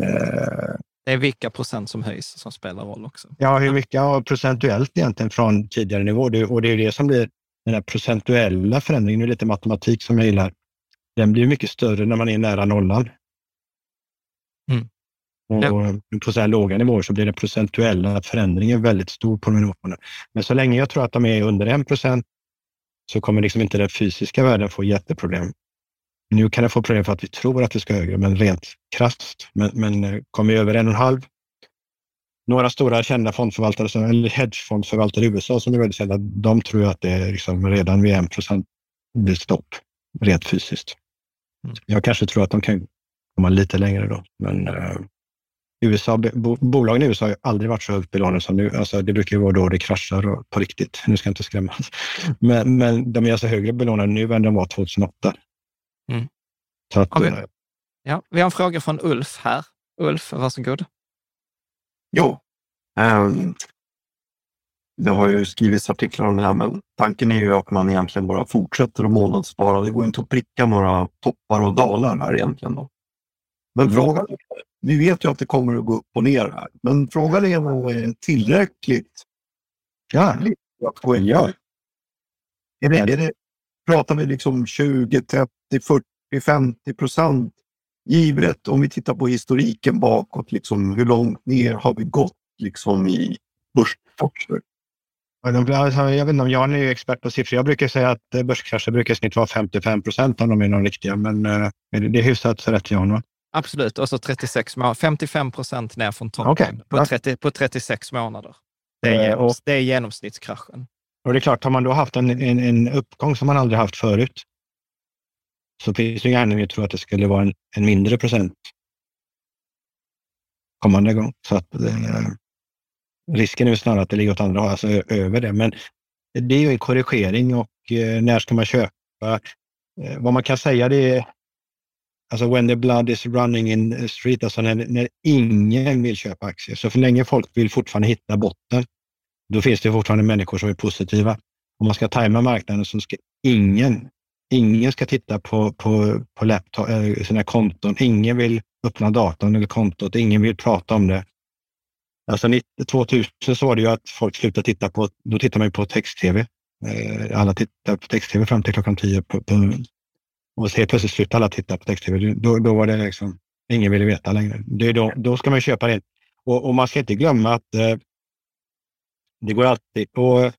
eh, det är vilka procent som höjs som spelar roll också. Ja, hur mycket ja, procentuellt egentligen från tidigare nivå. Det, och det är det som blir den här procentuella förändringen. Nu är det lite matematik som jag gillar. Den blir mycket större när man är nära nollan. Mm. Och ja. På så här låga nivåer så blir den procentuella förändringen väldigt stor på nivåerna. Men så länge jag tror att de är under 1 procent så kommer liksom inte den fysiska världen få jätteproblem. Nu kan det få problem för att vi tror att det ska högre, men rent krasst. Men, men eh, kommer vi över en och en halv några stora kända fondförvaltare, eller hedgefondförvaltare i USA som är väldigt kända, de tror att det är liksom redan vid 1 procent blir stopp rent fysiskt. Mm. Jag kanske tror att de kan komma lite längre då, men uh, USA, bo, bolagen i USA har aldrig varit så högt belånade som nu. Alltså, det brukar ju vara då det kraschar på riktigt. Nu ska jag inte skrämmas. Men, men de är alltså högre belånade nu än de var 2008. Mm. Så att, ja, vi, eh, ja, vi har en fråga från Ulf här. Ulf, varsågod. Jo, um, det har ju skrivits artiklar om det här, men tanken är ju att man egentligen bara fortsätter att månadsspara. Det går inte att pricka några toppar och dalar här egentligen. Då. Men frågan, vi vet ju att det kommer att gå upp och ner här, men frågan är om det är tillräckligt härligt att gå in. Ja. Är det, är det, pratar vi liksom 20, 30, 40, 50 procent givet om vi tittar på historiken bakåt, liksom, hur långt ner har vi gått liksom, i börskrascher? Alltså, jag vet inte om Jan är expert på siffror. Jag brukar säga att eh, börskrascher brukar snitt vara 55 procent om de är någon riktiga, men uh, det är hyfsat så rätt Jan va? Absolut, och så 36 månader. 55 procent ner från toppen okay. på, 30, på 36 månader. Det är, genom, och, det är genomsnittskraschen. Och det är klart, har man då haft en, en, en uppgång som man aldrig haft förut, så finns det ingen anledning att tro att det skulle vara en, en mindre procent kommande gång. Så att eh, risken är snarare att det ligger åt andra hållet, alltså över det. Men det är ju en korrigering och eh, när ska man köpa? Eh, vad man kan säga det är Alltså when the blood is running in the street, alltså när, när ingen vill köpa aktier. Så för länge folk vill fortfarande hitta botten, då finns det fortfarande människor som är positiva. Om man ska tajma marknaden så ska ingen, ingen ska titta på, på, på laptop, eh, sina konton. Ingen vill öppna datorn eller kontot. Ingen vill prata om det. Alltså 2000 så var det ju att folk slutade titta på, då tittar man ju på text-tv. Eh, alla tittar på text-tv fram till klockan 10 på, på, och helt plötsligt slutade alla titta på text-tv. Då, då var det liksom, ingen ville veta längre. Det är då, då ska man köpa det. Och, och man ska inte glömma att eh, det går alltid att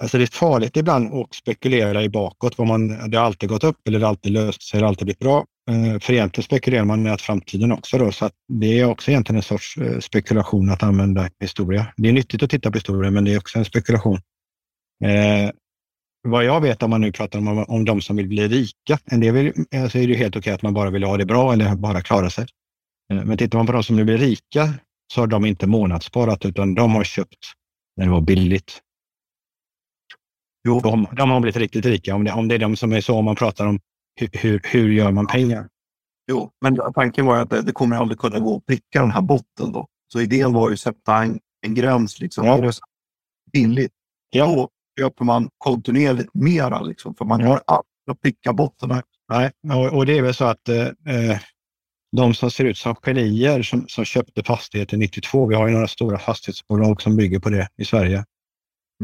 Alltså det är farligt ibland att spekulera i bakåt. Vad man, det har alltid gått upp eller det har alltid löst sig, det har alltid blivit bra. Eh, för egentligen spekulerar man med att framtiden också då, så att det är också egentligen en sorts eh, spekulation att använda historia. Det är nyttigt att titta på historia, men det är också en spekulation. Eh, vad jag vet om man nu pratar om, om de som vill bli rika, en del vill, alltså är det helt okej att man bara vill ha det bra eller bara klara sig. Eh, men tittar man på de som nu blir rika så har de inte månadssparat utan de har köpt när det var billigt. Jo. De, de har blivit riktigt rika. Om det, om det är de som är så, om man pratar om hur, hur, hur gör man pengar? Jo, men tanken var att det, det kommer aldrig kunna gå att pricka den här botten då. Så idén var ju att sätta en, en gräns liksom. Ja. Billigt. Ja. Då köper man kontinuerligt mera liksom, för man har aldrig att pricka botten. Nej, och, och, det är väl så att eh, eh, de som ser ut som genier som, som köpte fastigheter 92, vi har ju några stora fastighetsbolag som bygger på det i Sverige.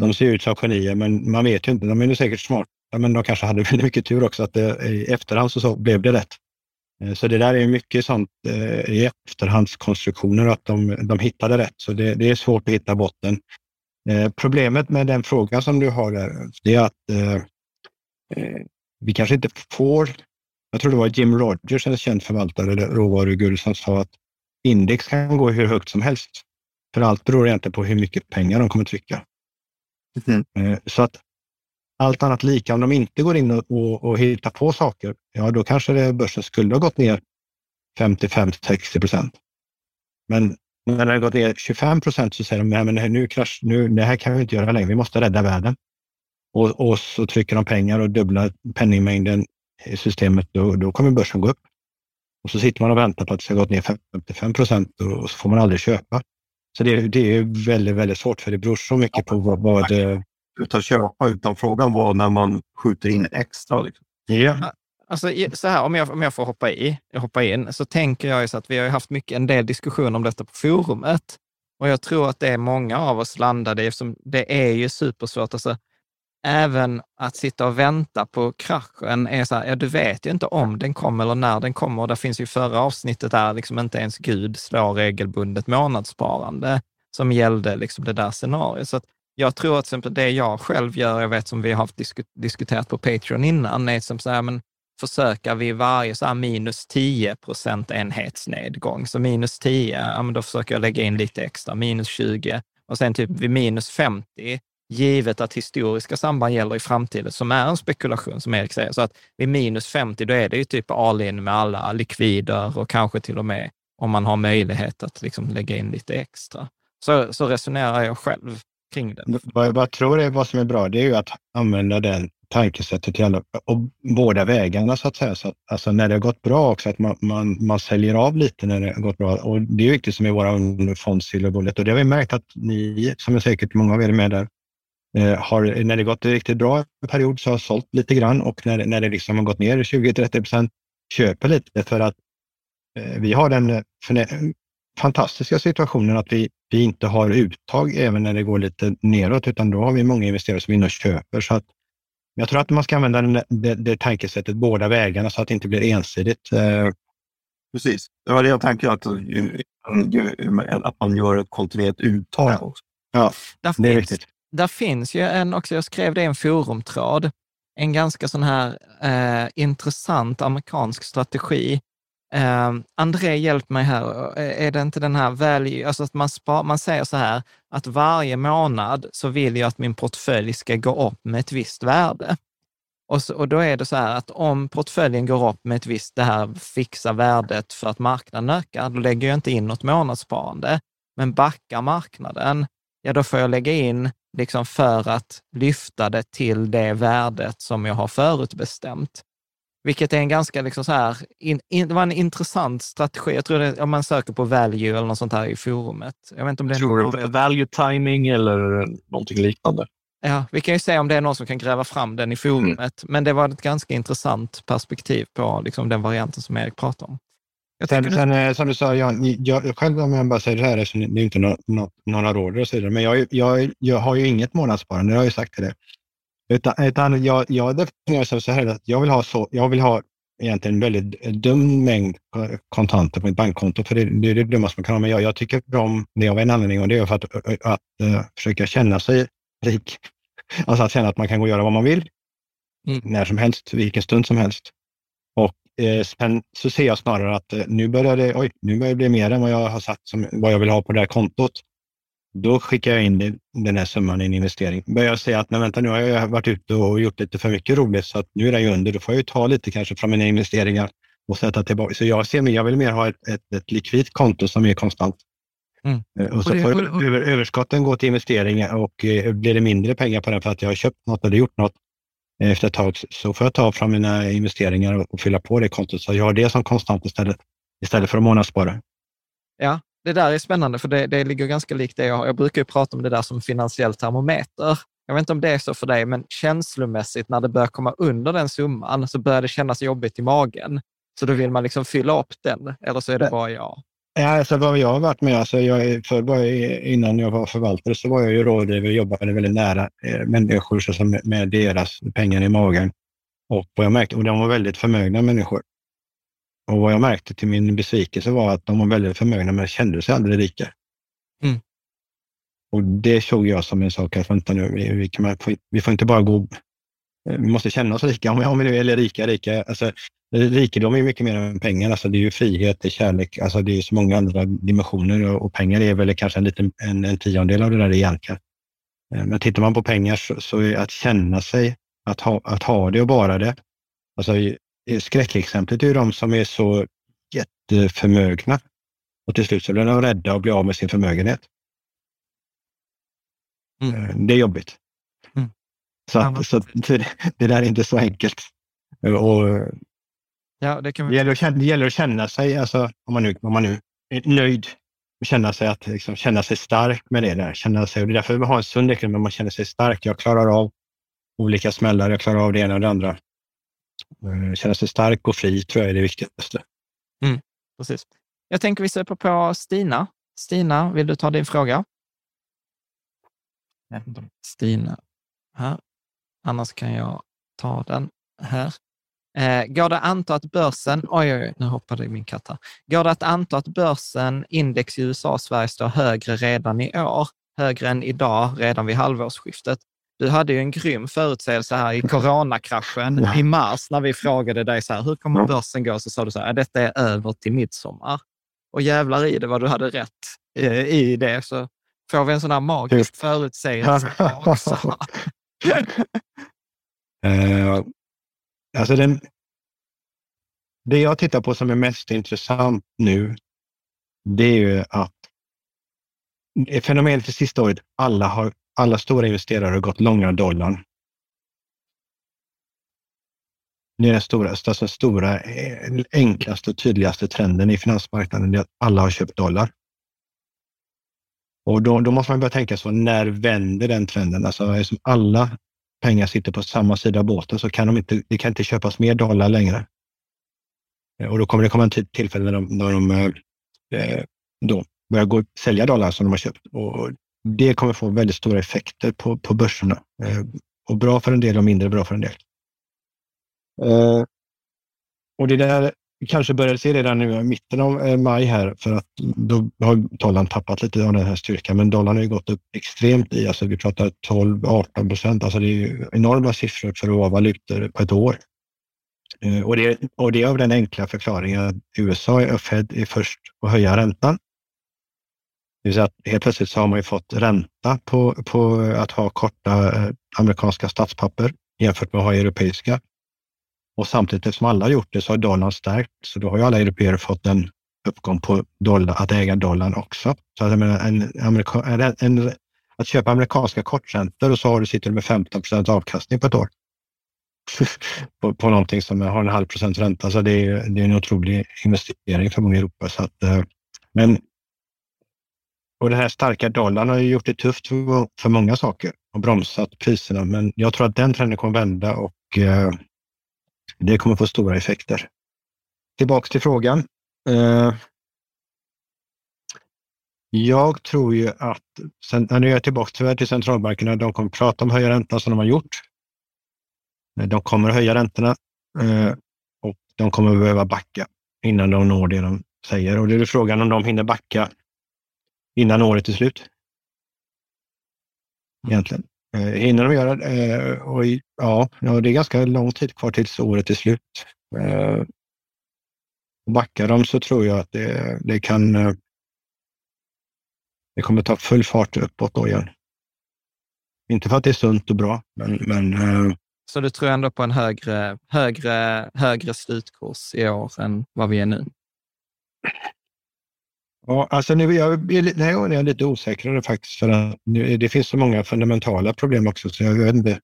De ser ut som genier, men man vet ju inte. De är säkert smarta, men de kanske hade väldigt mycket tur också att det, i efterhand så, så blev det rätt. Eh, så det där är mycket sånt eh, i efterhandskonstruktioner, att de, de hittade rätt. Så det, det är svårt att hitta botten. Eh, problemet med den frågan som du har där, det är att eh, eh vi kanske inte får, jag tror det var Jim Rogers, en känd förvaltare råvaruguru, som sa att index kan gå hur högt som helst. För allt beror egentligen på hur mycket pengar de kommer trycka. Mm. Eh, så att allt annat lika, om de inte går in och, och, och hittar på saker, ja då kanske det, börsen skulle ha gått ner 55-60 procent. Men när det har gått ner 25 procent så säger de, nej men nu krasch, nu, det här kan vi inte göra längre, vi måste rädda världen. Och, och så trycker de pengar och dubblar penningmängden i systemet, då, då kommer börsen gå upp. Och så sitter man och väntar på att det ska gå ner 55 procent och så får man aldrig köpa. Så det, det är väldigt, väldigt svårt för det beror så mycket på vad... vad utan köpa, utan frågan var när man skjuter in extra. Liksom. Ja. Alltså, så här, om jag, om jag får hoppa, i, hoppa in, så tänker jag så att vi har haft mycket, en del diskussion om detta på forumet. Och jag tror att det är många av oss landade i, eftersom det är ju supersvårt. Alltså, även att sitta och vänta på kraschen är så här, ja du vet ju inte om den kommer eller när den kommer. Det finns ju förra avsnittet där liksom inte ens Gud slår regelbundet månadssparande som gällde liksom det där scenariot. Så jag tror att exempel det jag själv gör, jag vet som vi har diskuterat på Patreon innan, är som så här, men försöka vid varje så här minus 10 procentenhetsnedgång. Så minus 10, ja, men då försöker jag lägga in lite extra, minus 20 och sen typ vid minus 50, givet att historiska samband gäller i framtiden, som är en spekulation som Erik säger. Så att vid minus 50, då är det ju typ all in med alla likvider och kanske till och med om man har möjlighet att liksom lägga in lite extra. Så, så resonerar jag själv kring det. Vad jag tror är vad som är bra, det är ju att använda den tankesättet till alla, och båda vägarna så att säga. Så att, alltså när det har gått bra också, att man, man, man säljer av lite när det har gått bra. Och det är viktigt som i våra fond Silver Bullet och det har vi märkt att ni, som är säkert många av er är med där, har, när det gått riktigt bra en period så har sålt lite grann och när, när det liksom har gått ner 20-30 procent köper lite för att eh, vi har den fantastiska situationen att vi, vi inte har uttag även när det går lite neråt, utan då har vi många investerare som är inne och köper. Så att jag tror att man ska använda det, det, det tankesättet båda vägarna så att det inte blir ensidigt. Eh. Precis, det var det jag tänkte, att, att man gör ett kontinuerligt uttag. Ja, ja det är viktigt. Där finns ju en också, jag skrev det i en forumtråd, en ganska sån här eh, intressant amerikansk strategi Eh, André, hjälp mig här. Är det inte den här value, alltså att man, spar, man säger så här, att varje månad så vill jag att min portfölj ska gå upp med ett visst värde. Och, så, och då är det så här att om portföljen går upp med ett visst, det här fixa värdet för att marknaden ökar, då lägger jag inte in något månadssparande. Men backar marknaden, ja då får jag lägga in liksom för att lyfta det till det värdet som jag har förutbestämt. Vilket är en ganska, liksom så här, in, in, det var en intressant strategi. Jag tror det, om man söker på value eller något sånt här i forumet. Jag vet inte om det är Tror någon, du value timing eller någonting liknande? Ja, vi kan ju se om det är någon som kan gräva fram den i forumet. Mm. Men det var ett ganska intressant perspektiv på liksom, den varianten som Erik pratar om. Jag Sen, sen, eh, som du sa, jag, jag, själv om jag bara säger det här, så det är inte nå, nå, några råd och så vidare, men jag, jag, jag har ju inget månadssparande, det har jag ju sagt det. Utan, utan jag, jag definierar så här att jag vill ha, så, jag vill ha egentligen en väldigt dum mängd kontanter på mitt bankkonto, för det, det är det dummaste man kan ha. Men jag, jag tycker om det av en anledning och det är för att, att, att uh, försöka känna sig rik. Alltså att känna att man kan gå och göra vad man vill när som helst, vilken stund som helst. Och eh, sen så ser jag snarare att eh, nu börjar det, oj, nu börjar det bli mer än vad jag har satt som vad jag vill ha på det här kontot. Då skickar jag in det, den här summan i en investering. Börjar jag säga att nej, vänta, nu har jag varit ute och gjort lite för mycket roligt så att nu är det under. Då får jag ju ta lite kanske från mina investeringar och sätta tillbaka. Så jag ser, jag vill mer ha ett, ett, ett likvidt konto som är konstant. Mm. Eh, Och så Och det- får och- och- över, överskotten gå till investeringar och blir det mindre pengar på den för att jag har köpt något eller gjort något efter ett tag så får jag ta från mina investeringar och, fylla på det kontot. Så jag har det som konstant istället, istället för att månadsspara. Ja, det där är spännande, för det, det ligger ganska likt det jag har. Jag brukar ju prata om det där som finansiell termometer. Jag vet inte om det är så för dig, men känslomässigt när det börjar komma under den summan så börjar det kännas jobbigt i magen. Så då vill man liksom fylla upp den, eller så är det bara jag. Ja, alltså vad jag har varit med, alltså jag, är- för bara i- innan jag var förvaltare så var jag ju rådgivare och jobbade väldigt nära eh, människor så som med deras pengar i magen. Och, vad jag märkte, och de var väldigt förmögna människor. Och vad jag märkte till min besvikelse var att de var väldigt förmögna men kände sig aldrig rika. Mm. Och det såg jag som en sak att vänta nu, vi, vi, kan, vi får inte bara gå eh, vi måste känna oss rika, om vi, är rika, rika. Alltså, rikedom är mycket mer än pengar. Alltså, det är ju frihet, det är kärlek, alltså, det är så många andra dimensioner och, och pengar är väl kanske en, liten, en, en tiondel av det där egentligen. Eh, Men tittar man på pengar så, så är att känna sig, att ha, att ha det och bara det. Alltså, skräckexemplet är ju de som är så jätteförmögna och till slut så blir de rädda att bli av med sin förmögenhet. Eh, Det är jobbigt. Mm. Så, att, så det, det där är inte så enkelt. Och Ja, det kan det vi... gäller, att känna, det gäller att känna sig, alltså, om, man nu, om man nu är nöjd, och känna sig, att, liksom, känna sig stark med det där. Känna sig, och det är därför vi har en sund ekonomi, man känner sig stark. Jag klarar av olika smällar, jag klarar av det ena och det andra. Eh, Känna sig stark och fri tror jag är det viktigaste. Mm, precis. Jag tänker vi släpper på Stina. Stina, vill du ta din fråga? Stina här. Annars kan jag ta den här. Eh, går det att anta att börsen, oj, oj, oj, nu hoppade min katt här. Går det att anta att börsen, index i USA och Sverige står högre redan i år, högre än idag, redan vid halvårsskiftet? Du hade ju en grym förutsägelse här i coronakraschen Ja. i mars när vi frågade dig så här, hur kommer börsen gå? Så sa du så här, "Ja, detta är över till midsommar. Och jävlar i det vad du hade rätt eh, i det. Så får vi en sån här magisk förutsägelse också. Eh, alltså den, det jag tittar på som är mest intressant nu, det är ju att fenomenet det sista året, alla, har, alla stora investerare har gått långa dollarn. Det är den stora, alltså den stora, eh, enklaste och tydligaste trenden i finansmarknaden, det är att alla har köpt dollar. Och då, då måste man börja tänka så, när vänder den trenden? Alltså alla pengar sitter på samma sida av båten så kan de inte, det kan inte köpas mer dollar längre. Eh, och då kommer det komma en tillfälle när de, när de eh, eh, då börjar gå, sälja dollar som de har köpt. Och det kommer få väldigt stora effekter på, på börserna. Och bra för en del och mindre bra för en del. Och det där kanske började se redan nu i mitten av eh, maj här för att då har dollarn tappat lite av den här styrkan. Men dollarn har ju gått upp extremt i, alltså vi pratar 12-18 procent. Alltså det är ju enorma siffror för att vara valutor på ett år. Eh, och det, och det är av den enkla förklaringen att USA och Fed är först att höja räntan. Det vill säga att helt plötsligt så har man ju fått ränta på, på att ha korta eh, amerikanska statspapper jämfört med att ha europeiska. Och samtidigt eftersom alla har gjort det så har dollarn stärkt. Så då har ju alla europeer fått en uppgång på dollar, att äga dollarn också. Så att, menar, en, amerika, en, en, att köpa amerikanska korträntor och så har du, sitter du med 15 procent avkastning på ett år. på, på någonting som har en halv procent ränta. Så det är, det är en otrolig investering för många i Europa. Så att, eh, men och den här starka dollarn har ju gjort det tufft för, för många saker och bromsat priserna. Men jag tror att den trenden kommer vända och eh, det kommer få stora effekter. Tillbaks till frågan. Eh, jag tror ju att, sen, är jag tillbaka tyvärr till centralbankerna, de kommer prata om höja räntan som de har gjort. Eh, de kommer höja räntorna eh, och de kommer behöva backa innan de når det de säger. Och det är frågan om de hinner backa innan året är slut. Egentligen. Eh, hinner de göra det? Eh, och ja, ja, det är ganska lång tid kvar tills året är slut. Eh, backar de så tror jag att det, det kan eh, det kommer ta full fart uppåt då igen. Inte för att det är sunt och bra, men... men eh, så du tror ändå på en högre, högre, högre slutkurs i år än vad vi är nu? Ja, alltså nu, jag, nej, jag är lite osäkrare faktiskt. För att nu, det finns så många fundamentala problem också, så jag vet inte.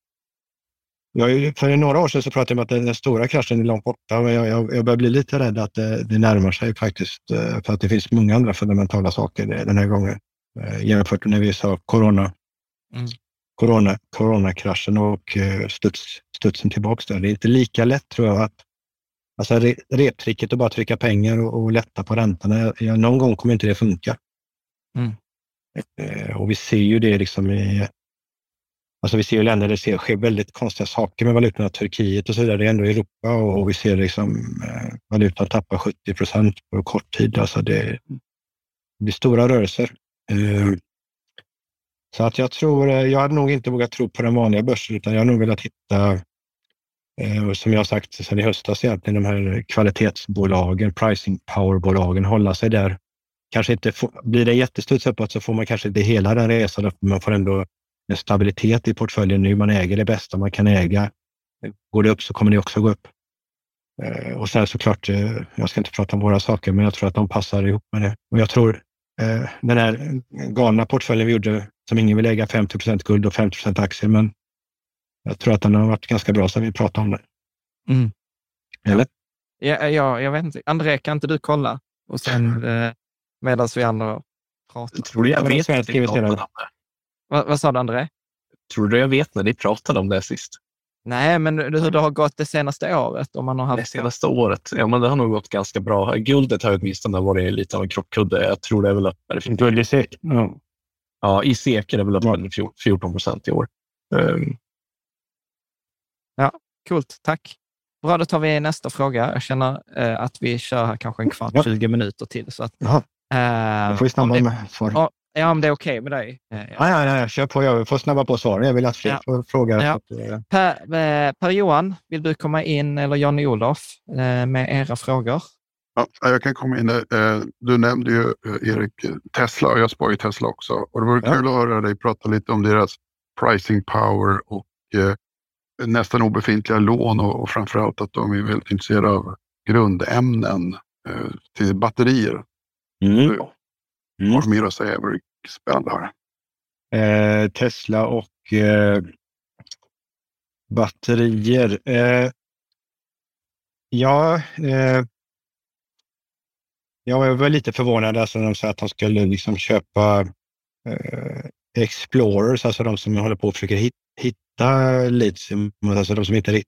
Jag, för några år sedan så pratade jag om att den, stora kraschen är långt borta, men jag, jag, jag börjar bli lite rädd att det, det, närmar sig faktiskt. Eh, för att det finns många andra fundamentala saker den här gången. Eh, jämfört med när vi sa corona. Mm. Corona, coronakraschen och eh, studs, studsen tillbaka där. Det är inte lika lätt tror jag att Alltså reptricket att bara trycka pengar och, och lätta på räntorna. Ja, någon gång kommer inte det funka. Mm. Eh, och vi ser ju det liksom i... Alltså vi ser ju länder där det sker väldigt konstiga saker med valutorna. Turkiet och så vidare. Det är ändå Europa och, och vi ser liksom eh, valutan tappa 70 procent på kort tid. Alltså det, det blir stora rörelser. Eh, så att jag tror, eh, jag hade nog inte vågat tro på den vanliga börsen utan jag har nog velat hitta Eh, som jag har sagt sedan i höstas egentligen, de här kvalitetsbolagen, pricing power-bolagen, hålla sig där. Kanske inte få, blir det jättestuds uppåt så får man kanske inte hela den resan upp, men man får ändå en stabilitet i portföljen nu. Man äger det bästa man kan äga. Går det upp så kommer det också gå upp. Eh, och sen såklart, eh, jag ska inte prata om våra saker, men jag tror att de passar ihop med det. Och jag tror eh, den här galna portföljen vi gjorde, som ingen vill äga 50% guld och 50 aktier, men jag tror att den har varit ganska bra sedan vi pratade om det. Mm. Eller? Ja, ja, jag vet inte. André, kan inte du kolla? Och sen eh, medan vi andra pratar. Tror du jag vet när ni pratade om det? Vad, vad sa du, André? Tror du jag vet när ni pratade om det sist? Nej, men hur det har gått det senaste året? Om man har haft... Det senaste året? Ja, men det har nog gått ganska bra. Guldet har åtminstone varit lite av en krockkudde. Jag tror det är väl upp. Guld i SEK? Ja. ja, i SEK är det väl upp 14 procent i år. Um, coolt. Tack. Bra, då tar vi nästa fråga. Jag känner eh, att vi kör här kanske en kvart, ja. 20 minuter till. Så att, Jaha. Eh, jag får snabba med svar. Ja, om det är okej okay med dig. Eh, ja. Ja, ja, ja, kör på. Jag får snabba på svaren. Jag vill att fler ja. får fråga. Ja. Eh. per, eh, per, Johan, vill du komma in, eller Jan-Olof, eh, med era frågor? Ja, jag kan komma in. Eh, du nämnde ju Erik Tesla och jag sparar ju Tesla också. Och det vore ja. kul att höra dig prata lite om deras pricing power och nästan obefintliga lån och, och framförallt att de är väldigt intresserade av grundämnen eh, till batterier. Mm. Mm. Har mer att säga vad spännande här. Eh, Tesla och eh, batterier. Eh, ja, eh, jag var lite förvånad alltså när de sa att de skulle liksom köpa eh, Explorers, alltså de som håller på att försöka hitta hitta litium, alltså de som inte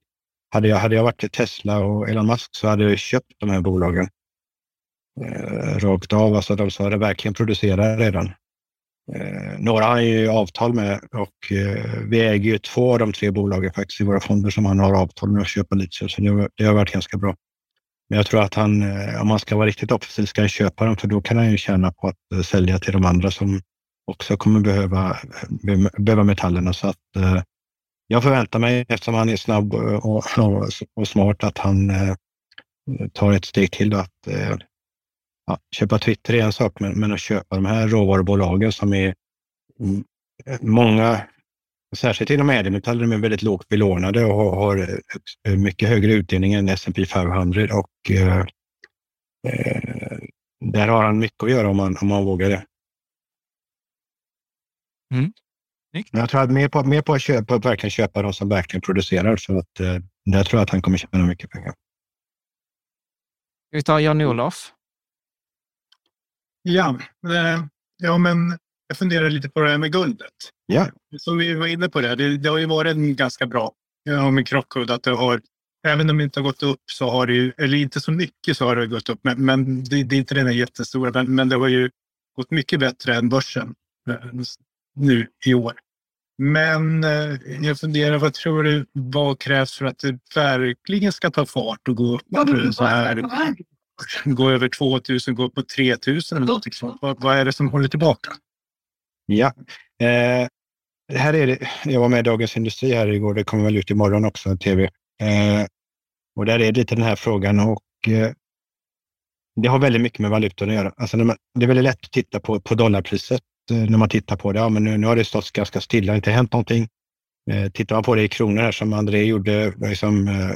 hade jag, hade jag varit Tesla och Elon Musk så hade jag köpt de här bolagen eh, rakt av. Alltså de som verkligen producerar redan. Eh, några har ju avtal med och eh, vi äger ju två av de tre bolagen faktiskt i våra fonder som han har avtal med att köpa litium. Så det, det har varit ganska bra. Men jag tror att han, eh, om han ska vara riktigt offensiv, ska han köpa dem för då kan han ju tjäna på att eh, sälja till de andra som också kommer behöva, behöva metallerna. Så att, eh, jag förväntar mig, eftersom han är snabb och, och, och smart, att han eh, tar ett steg till. Att eh, ja, köpa Twitter är en sak, men, men att köpa de här råvarubolagen som är mm, många Särskilt inom ädelmetaller, de är väldigt lågt belånade och har, har eh, mycket högre utdelning än S&P 500 och eh, eh, där har han mycket att göra om man, om man vågar det. Mm. Men jag tror att mer på, mer på att köpa, verkligen köpa de som verkligen producerar. Så att, eh, där tror jag att han kommer tjäna mycket pengar. Ska vi ta Jan-Olof? Ja, eh, ja, men jag funderar lite på det här med guldet. Ja. Som vi var inne på det, det, det har ju varit en ganska bra ja, med Krockhud. Att det har, även om det inte har gått upp så har det ju, eller inte så mycket så har det gått upp. Men, men det, det är inte den här jättestora, men, men det har ju gått mycket bättre än börsen nu i år. Men eh, jag funderar, vad tror du, vad krävs för att det verkligen ska ta fart och gå upp så här? Gå över 2000, gå upp på 3000 eller något sånt. Vad, vad är det som håller tillbaka? Ja, eh, här är det. Jag var med i Dagens Industri här igår. Det kommer väl ut imorgon också, tv. Eh, och där är det lite den här frågan och eh, det har väldigt mycket med valutan att göra. Alltså man, det är väldigt lätt att titta på, på dollarpriset Eh, när man tittar på det. Ja, men nu, nu har det stått ganska stilla, inte hänt någonting. Eh, tittar man på det i kronor här som André gjorde, liksom, eh,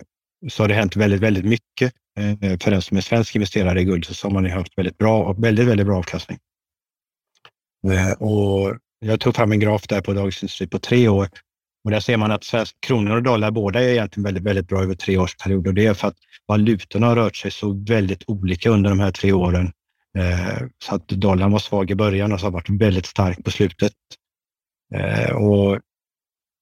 så har det hänt väldigt, väldigt mycket. Eh, för den som är svensk investerare i guld så har man haft väldigt bra väldigt, väldigt bra avkastning. Eh, och jag tog fram en graf där på Dagens Industri på tre år och där ser man att svensk, kronor och dollar båda är egentligen väldigt, väldigt bra över tre års period och det är för att valutorna har rört sig så väldigt olika under de här tre åren. Eh, så att dollarn var svag i början och så har varit väldigt stark på slutet. Eh, och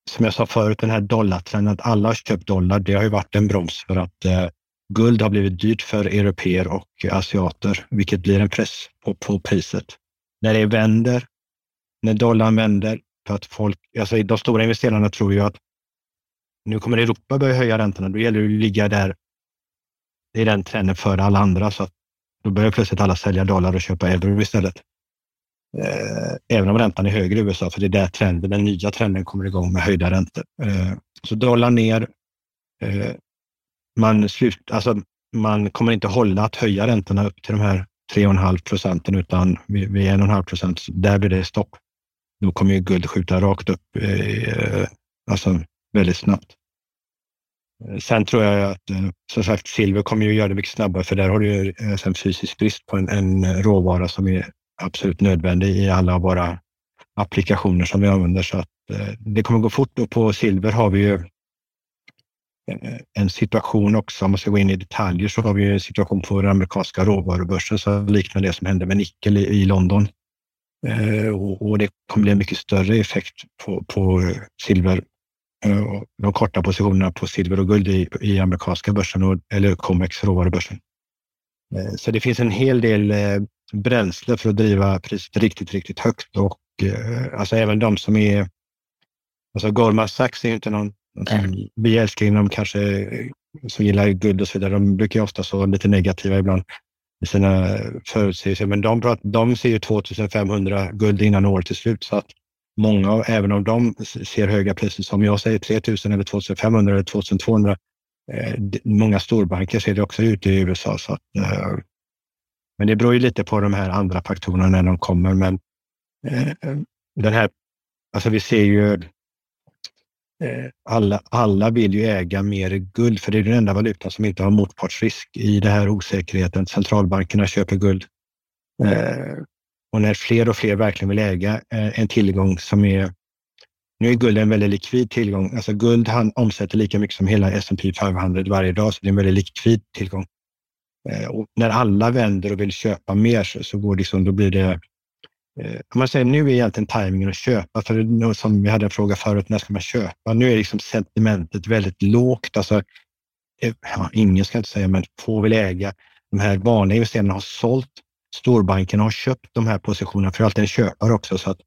som jag sa förut, den här dollartrenden att alla har köpt dollar, det har ju varit en broms för att eh, guld har blivit dyrt för europeer och asiater, vilket blir en press på, på priset när det vänder, när dollarn vänder, för att folk, alltså de stora investerarna tror ju att nu kommer Europa börja höja räntorna, då gäller det att ligga där. i den trenden före alla andra, så att då börjar plötsligt alla sälja dollar och köpa euro istället. Eh, även om räntan är högre i USA, för det är där trenden, den nya trenden kommer igång med höjda räntor. Eh, så dollar ner. Eh, man, slut, alltså, man kommer inte hålla att höja räntorna upp till de här 3,5 procenten utan vid, vid 1,5 procent, där blir det stopp. Då kommer ju guld skjuta rakt upp, eh, alltså väldigt snabbt. Sen tror jag att, eh, som sagt, silver kommer ju göra det mycket snabbare för där har du ju eh, en fysisk brist på en, en eh, råvara som är absolut nödvändig i alla våra applikationer som vi använder. Så att det kommer gå fort och på silver har vi ju en situation också, om man ska gå in i detaljer, så har vi en situation på den amerikanska råvarubörsen som liknar det som hände med nickel i, i London. Eh, och, och, det kommer bli en mycket större effekt på, på silver, de korta positionerna på silver och guld i, i amerikanska börsen, och, eller Comex råvarubörsen. Eh, så det finns en hel del eh, bränsle för att driva priset riktigt, riktigt högt och eh, alltså även de som är Alltså Goldman Sachs är inte någon Mm. Vi älskar inom kanske som gillar guld och så vidare, de brukar ju ofta vara lite negativa ibland i sina förutsägelser. Men de, de ser ju 2500 guld innan året är slut. Så att många, även om de ser höga priser som jag säger 3000 eller 2500 eller 2200, eh, många storbanker ser det också ut i USA. Så att, eh, men det beror ju lite på de här andra faktorerna när de kommer. Men eh, eh den här, alltså vi ser ju eh, alla, alla vill ju äga mer guld, för det är den enda valutan som inte har motpartsrisk i den här osäkerheten. Centralbankerna köper guld. Mm och när fler och fler verkligen vill äga eh, en tillgång som är... Nu är guld en väldigt likvid tillgång. Alltså guld han omsätter lika mycket som hela S&P 500 varje dag, så det är en väldigt likvid tillgång. Eh, och när alla vänder och vill köpa mer så, så går det liksom, då blir det eh, om man säger nu är egentligen tajmingen att köpa, för som vi hade en fråga förut, när ska man köpa? Nu är liksom sentimentet väldigt lågt. Alltså, ja, ingen ska inte säga, men få vill äga. De här vanliga investerarna har sålt. Storbankerna har köpt de här positionerna, för alltid en köpare också. Så att,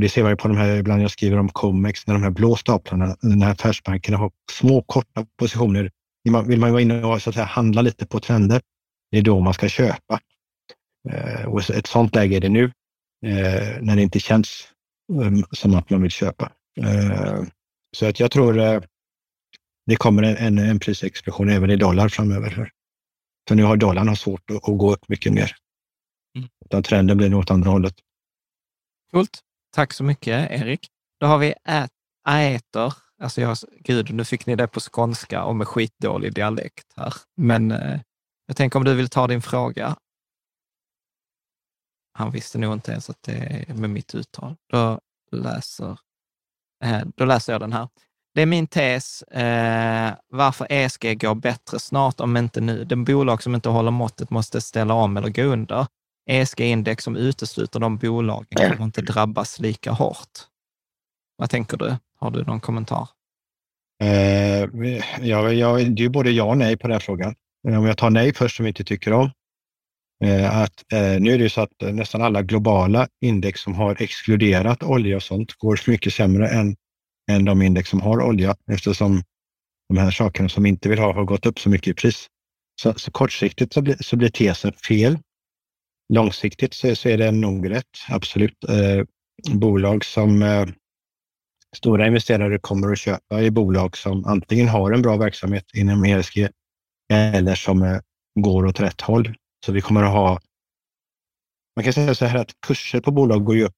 det ser man ju på de här, ibland jag skriver om Comex, när de här blå staplarna, när affärsbankerna har små korta positioner. Vill man vara inne och så att säga, handla lite på trender, det är då man ska köpa. Eh, och ett sånt läge är det nu eh, när det inte känns um, som att man vill köpa. Eh, så att jag tror eh, det kommer en, en, en prisexplosion även i dollar framöver. För nu har dollarn har svårt att, att gå upp mycket mer. Mm. Utan trenden blir nog åt andra hållet. Coolt. Tack så mycket, Erik. Då har vi Aeter, alltså jag, gud, nu fick ni det på skånska och med skitdålig dialekt här. Men eh, jag tänker om du vill ta din fråga. Han visste nog inte ens att det är med mitt uttal. Då läser, eh, då läser jag den här. Det är min tes eh, varför ESG går bättre snart, om inte nu. Den bolag som inte håller måttet måste ställa om eller gå under. ESG-index som utesluter de bolagen kommer inte drabbas lika hårt. Vad tänker du? Har du någon kommentar? Eh, ja, ja, det är ju både ja och nej på den frågan. Om jag tar nej först som vi inte tycker om. Eh, att, eh, nu är det ju så att eh, nästan alla globala index som har exkluderat olja och sånt går mycket sämre än, än de index som har olja eftersom de här sakerna som inte vill ha har gått upp så mycket i pris. Så, så kortsiktigt så blir, så blir tesen fel. Långsiktigt så, så är det nog rätt, absolut. Eh, bolag som eh, stora investerare kommer att köpa i bolag som antingen har en bra verksamhet inom ESG eller som eh, går åt rätt håll. Så vi kommer att ha... Man kan säga så här att kurser på bolag går ju upp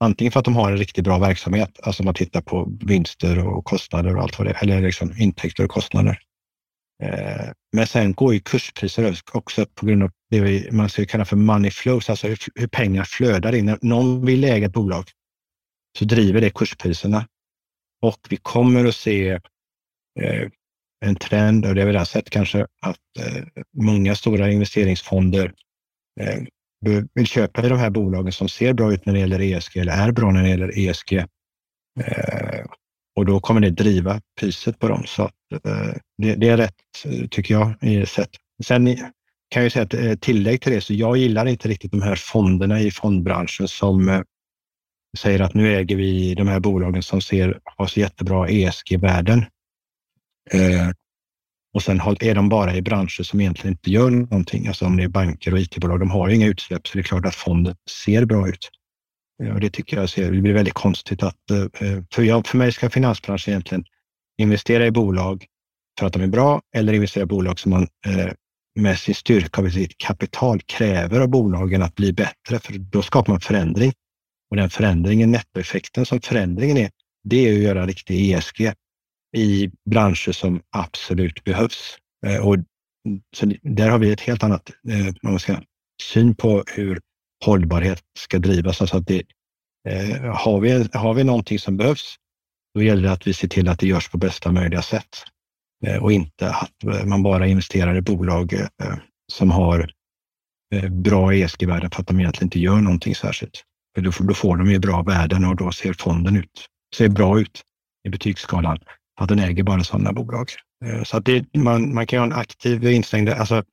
antingen för att de har en riktigt bra verksamhet, alltså man tittar på vinster och kostnader och allt vad det är, eller liksom intäkter och kostnader. Eh, men sen går ju kurspriser också upp på grund av det vi, man skulle kalla för money flows, alltså hur, hur pengar flödar in. När någon vill äga ett bolag så driver det kurspriserna. Och vi kommer att se eh, en trend, och det har vi redan sett kanske, att eh, många stora investeringsfonder eh, vill köpa i de här bolagen som ser bra ut när det gäller ESG eller är bra när det gäller ESG. Eh, och då kommer det driva priset på dem. Så eh, det, det, är rätt, eh, tycker jag, i sätt. Sen kan jag säga att eh, tillägg till det, så jag gillar inte riktigt de här fonderna i fondbranschen som eh, säger att nu äger vi de här bolagen som ser, har så jättebra ESG-värden. Eh, och sen är de bara i branscher som egentligen inte gör någonting. Alltså om det är banker och IT-bolag, de har inga utsläpp, så det är klart att fonden ser bra ut. Eh, och det tycker jag ser, det blir väldigt konstigt att, eh, eh för, jag, för mig ska finansbranschen egentligen investera i bolag för att de är bra eller investera i bolag som man med sin styrka och sitt kapital kräver av bolagen att bli bättre, för då skapar man förändring. Och den förändringen, nettoeffekten som förändringen är, det är att göra riktig ESG i branscher som absolut behövs. Eh, och så där har vi ett helt annat eh, man ska, syn på hur hållbarhet ska drivas. Alltså att det, eh, har, vi, har vi någonting som behövs, då gäller det att vi ser till att det görs på bästa möjliga sätt Eh, och inte att eh, man bara investerar i bolag eh, som har bra ESG-värden för att de egentligen inte gör någonting särskilt. För då, då får de ju bra värden och då ser fonden ut, ser bra ut i betygsskalan för att den äger bara sådana bolag. Så att det, man, man kan ha en aktiv inställning. Alltså,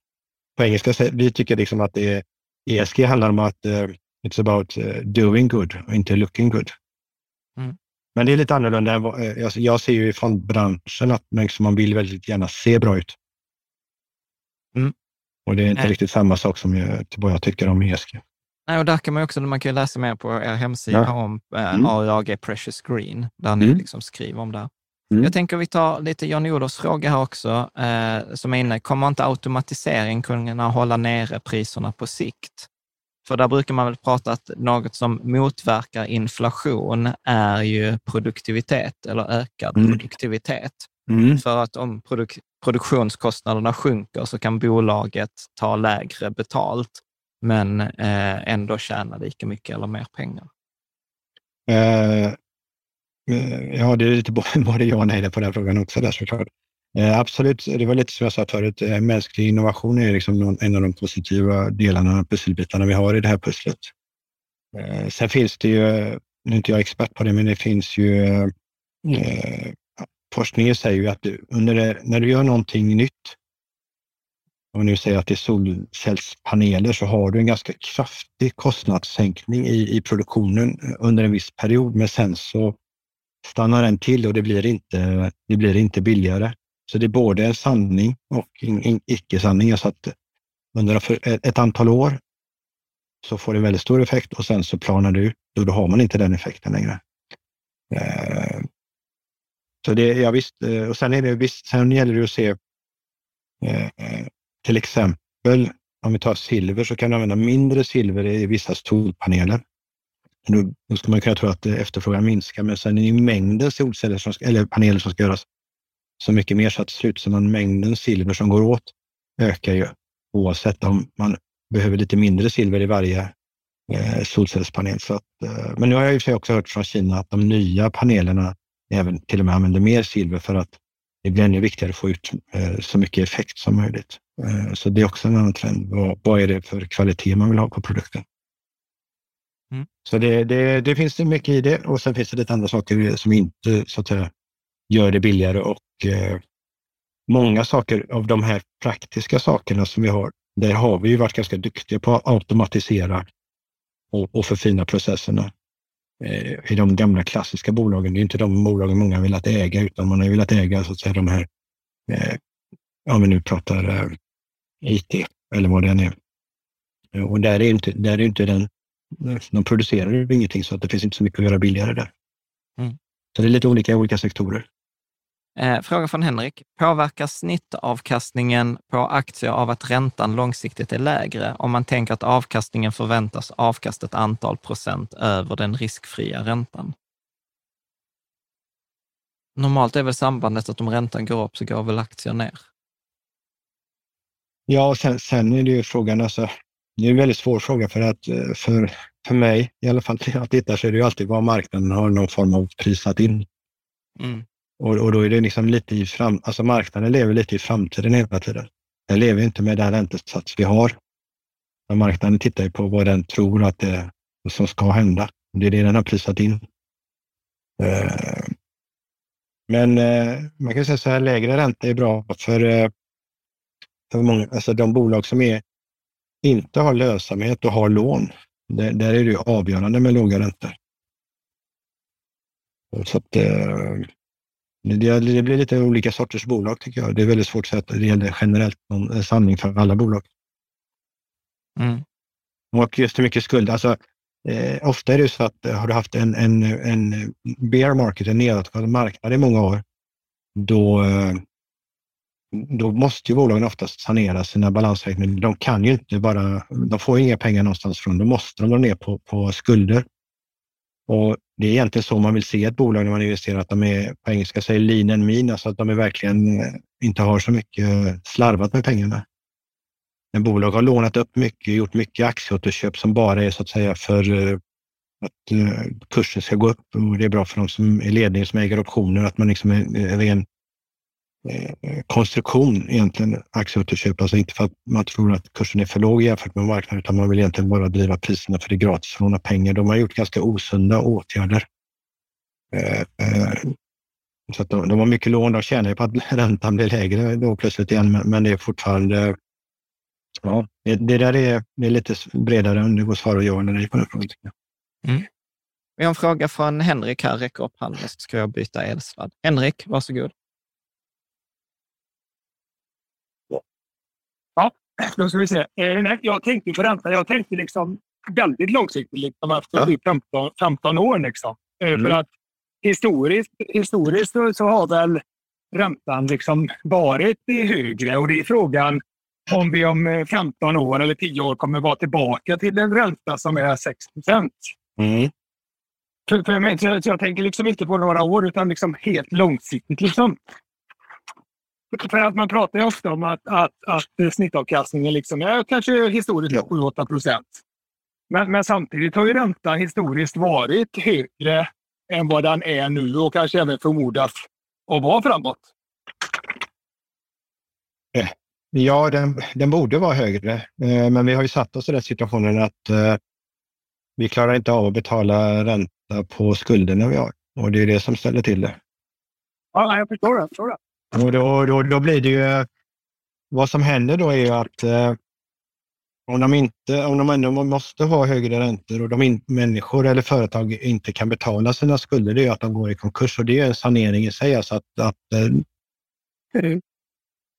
på engelska, vi tycker liksom att det är, ESG handlar om att uh, it's about uh, doing good och inte looking good. Mm. Men det är lite annorlunda. Än vad, jag, jag ser ju från branschen att liksom, man vill väldigt gärna se bra ut. Mm. Och det är inte Nej. riktigt samma sak som jag, vad jag tycker om ESG. Nej, och där kan man också, man kan läsa mer på er hemsida ja. om eh, mm. AUAG Precious Green, där ni mm. liksom skriver om det. Mm. Jag tänker vi tar lite Jan Oders fråga här också, eh, som är inne. Kommer inte automatisering kunna hålla nere priserna på sikt? För där brukar man väl prata att något som motverkar inflation är ju produktivitet eller ökad mm. produktivitet. Mm. För att om produk produktionskostnaderna sjunker så kan bolaget ta lägre betalt, men eh, ändå tjäna lika mycket eller mer pengar. Eh, ja, det är lite både ja och nej på den frågan också där såklart. Eh, absolut, det var lite som jag sa förut, eh, mänsklig innovation är liksom en av de positiva delarna, pusselbitarna vi har i det här pusslet. Eh, sen finns det ju, nu är inte jag expert på det, men det finns ju eh, forskningen säger ju att du, under när du gör någonting nytt, om nu säger att det är solcellspaneler, så har du en ganska kraftig kostnadssänkning i, i produktionen under en viss period, men sen så stannar den till och det blir inte, det blir inte billigare. Så det är både en sanning och en icke-sanning. Så att under ett antal år så får det väldigt stor effekt och sen så planar det ut och då har man inte den effekten längre. Eh, så det, ja visst, eh, och sen, är det, visst, sen gäller det att se eh, till exempel om vi tar silver så kan du använda mindre silver i vissa solpaneler. Då, då ska man kunna tro att efterfrågan minskar, men sen är det mängden solceller som, eller paneler som ska göras så mycket mer så att slutsumman mängden silver som går åt ökar ju oavsett om man behöver lite mindre silver i varje eh, solcellspanel. Så att, eh, men nu har jag i och för sig också hört från Kina att de nya panelerna även till och med använder mer silver för att det blir ännu viktigare att få ut eh, så mycket effekt som möjligt. Eh, så det är också en annan trend. Vad, vad är det för kvalitet man vill ha på produkten? Mm. Så det, det, det, finns det mycket i det och sen finns det lite andra saker som inte så att säga, gör det billigare och eh, många saker av de här praktiska sakerna som vi har, där har vi ju varit ganska duktiga på att automatisera och, och förfina processerna. Eh, I de gamla klassiska bolagen, det är inte de bolagen många velat äga, utan man har velat äga så att säga de här, eh, om vi nu pratar eh, IT eller vad det än är. Och där är inte, där är inte den, de producerar ingenting så att det finns inte så mycket att göra billigare där. Mm. Så det är lite olika i olika sektorer. Eh, fråga från Henrik. Påverkas snittavkastningen på aktier av att räntan långsiktigt är lägre om man tänker att avkastningen förväntas avkasta ett antal procent över den riskfria räntan? Normalt är väl sambandet att om räntan går upp så går väl aktier ner? Ja, och sen, sen är det ju frågan, alltså, det är en väldigt svår fråga för att eh, för, för mig, i alla fall när jag tittar, så är det ju alltid vad marknaden har någon form av prisat in. Mm. Och, och då är det liksom lite i fram, alltså marknaden lever lite i framtiden hela tiden. Den lever inte med den räntesats vi har. Men marknaden tittar ju på vad den tror att det som ska hända. Det är det den har prisat in. Eh, men eh, man kan säga så här, lägre ränta är bra för, eh, för många, alltså de bolag som är, inte har lönsamhet och har lån. Där, där är det avgörande med låga räntor. Så att, eh, det, det blir lite olika sorters bolag tycker jag. Det är väldigt svårt att säga att det gäller generellt någon sanning för alla bolag. Mm. Och just hur mycket skuld. Alltså, eh, ofta är det så att eh, har du haft en, en, en bear market, en nedåtgående marknad i många år, då, eh, då måste ju bolagen oftast sanera sina balansräkningar. De kan ju inte bara, de får inga pengar någonstans från, då måste de dra ner på, på skulder. Och det är egentligen så man vill se ett bolag när man investerar, att de är på engelska säger lean and mean, alltså att de är verkligen eh, inte har så mycket eh, slarvat med pengarna. När bolag har lånat upp mycket, gjort mycket aktieåterköp som bara är så att säga för eh, att kursen ska gå upp och det är bra för de som är ledningen som äger optioner, att man liksom är ren Eh, eh, konstruktion egentligen, aktieåterköp. Alltså inte för att man tror att kursen är för låg jämfört med marknaden, utan man vill egentligen bara driva priserna för det är gratis att låna pengar. De har gjort ganska osunda åtgärder. Eh, eh, så att de, de har mycket lån, de tjänar ju på att räntan blir lägre då plötsligt igen, men, men det är fortfarande Ja, det, det där är, det är lite bredare än det går att svara ja eller nej på den frågan. Mm. Vi har en fråga från Henrik här. Räcker upp handen så ska jag byta elsladd. Henrik, varsågod. Ja, då ska vi se. Eh, jag tänkte på ränta. Jag tänkte liksom väldigt långsiktigt, liksom efter typ 15, 15 år. Liksom. Eh, Mm. För att historiskt, historiskt så, så har väl räntan liksom varit högre och det är frågan om vi om eh, 15 år eller 10 år kommer vara tillbaka till en ränta som är 6 procent. Mm. För, för mig, så, så jag tänker liksom inte på några år utan liksom helt långsiktigt. Liksom. För att man pratar ju ofta om att, att, att snittavkastningen liksom är kanske historiskt 7-8 procent. Men, men samtidigt har ju räntan historiskt varit högre än vad den är nu och kanske även förmodas att vara framåt. Eh, Ja, den, den borde vara högre, eh, men vi har ju satt oss i den situationen att eh, vi klarar inte av att betala ränta på skulderna vi har och det är det som ställer till det. Ja, jag förstår det. Jag förstår det. Och då, då, då blir det ju... Vad som händer då är ju att eh, om de, inte, om de ändå måste ha högre räntor och de in, människor eller företag inte kan betala sina skulder, det är ju att de går i konkurs och det är en sanering i sig. Alltså att, att, eh,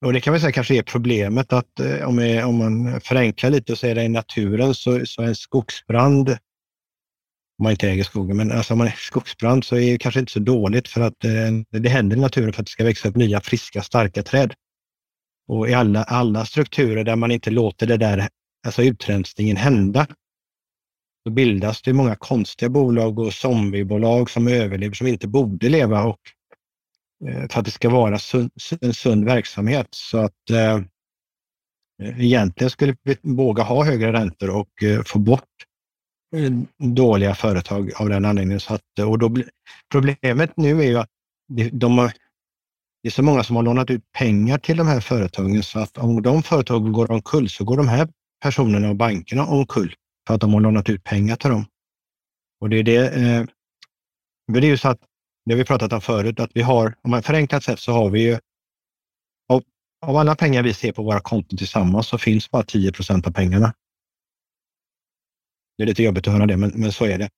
och det kan vi säga kanske är problemet att eh, om, om man förenklar lite och säger det i naturen så, så en skogsbrand om man inte äger skogen, men alltså om man är skogsbrand så är det kanske inte så dåligt för att eh, det händer i naturen för att det ska växa upp nya, friska, starka träd. Och i alla, alla strukturer där man inte låter det där, alltså utrensningen hända, så bildas det många konstiga bolag och zombiebolag som överlever som inte borde leva och eh, för att det ska vara sund, en sund verksamhet. Så att eh, egentligen skulle vi våga ha högre räntor och eh, få bort dåliga företag av den anledningen. Så att, och då, problemet nu är ju att de har, det är så många som har lånat ut pengar till de här företagen så att om de företagen går omkull så går de här personerna och bankerna omkull för att de har lånat ut pengar till dem. Och det är det. Eh, det är ju så att, det har vi pratat om förut, att vi har, om man förenklat sett så har vi ju av, av alla pengar vi ser på våra konton tillsammans så finns bara 10 procent av pengarna. Det är lite jobbigt att höra det, men, men så är det.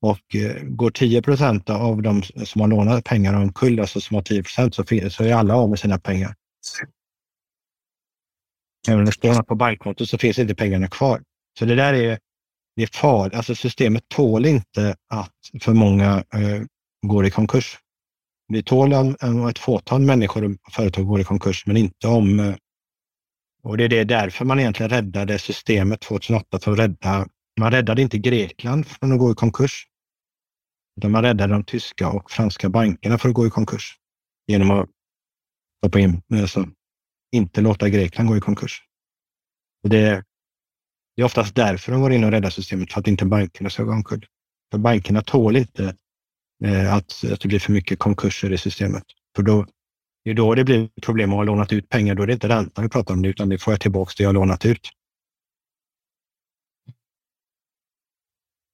Och eh, går 10 procent av de som har lånat pengar omkull, alltså som har 10 procent, så, så är alla av med sina pengar. Även om det står på bankkontot så finns inte pengarna kvar. Så det där är, det är farligt. Alltså systemet tål inte att för många eh, går i konkurs. Vi tål om ett fåtal människor och företag går i konkurs, men inte om... Eh, och det är det därför man egentligen räddade systemet 2008 för att rädda... Man räddade inte Grekland från att gå i konkurs. Utan man räddade de tyska och franska bankerna från att gå i konkurs genom att stoppa in, alltså, inte låta Grekland gå i konkurs. Det, det är oftast därför de går in och räddar systemet, för att inte bankerna ska gå omkull. För bankerna tål inte eh, att, att det blir för mycket konkurser i systemet. För då, det är då det blir problem att ha lånat ut pengar. Då är det inte räntan vi pratar om, utan det får jag tillbaka det jag har lånat ut.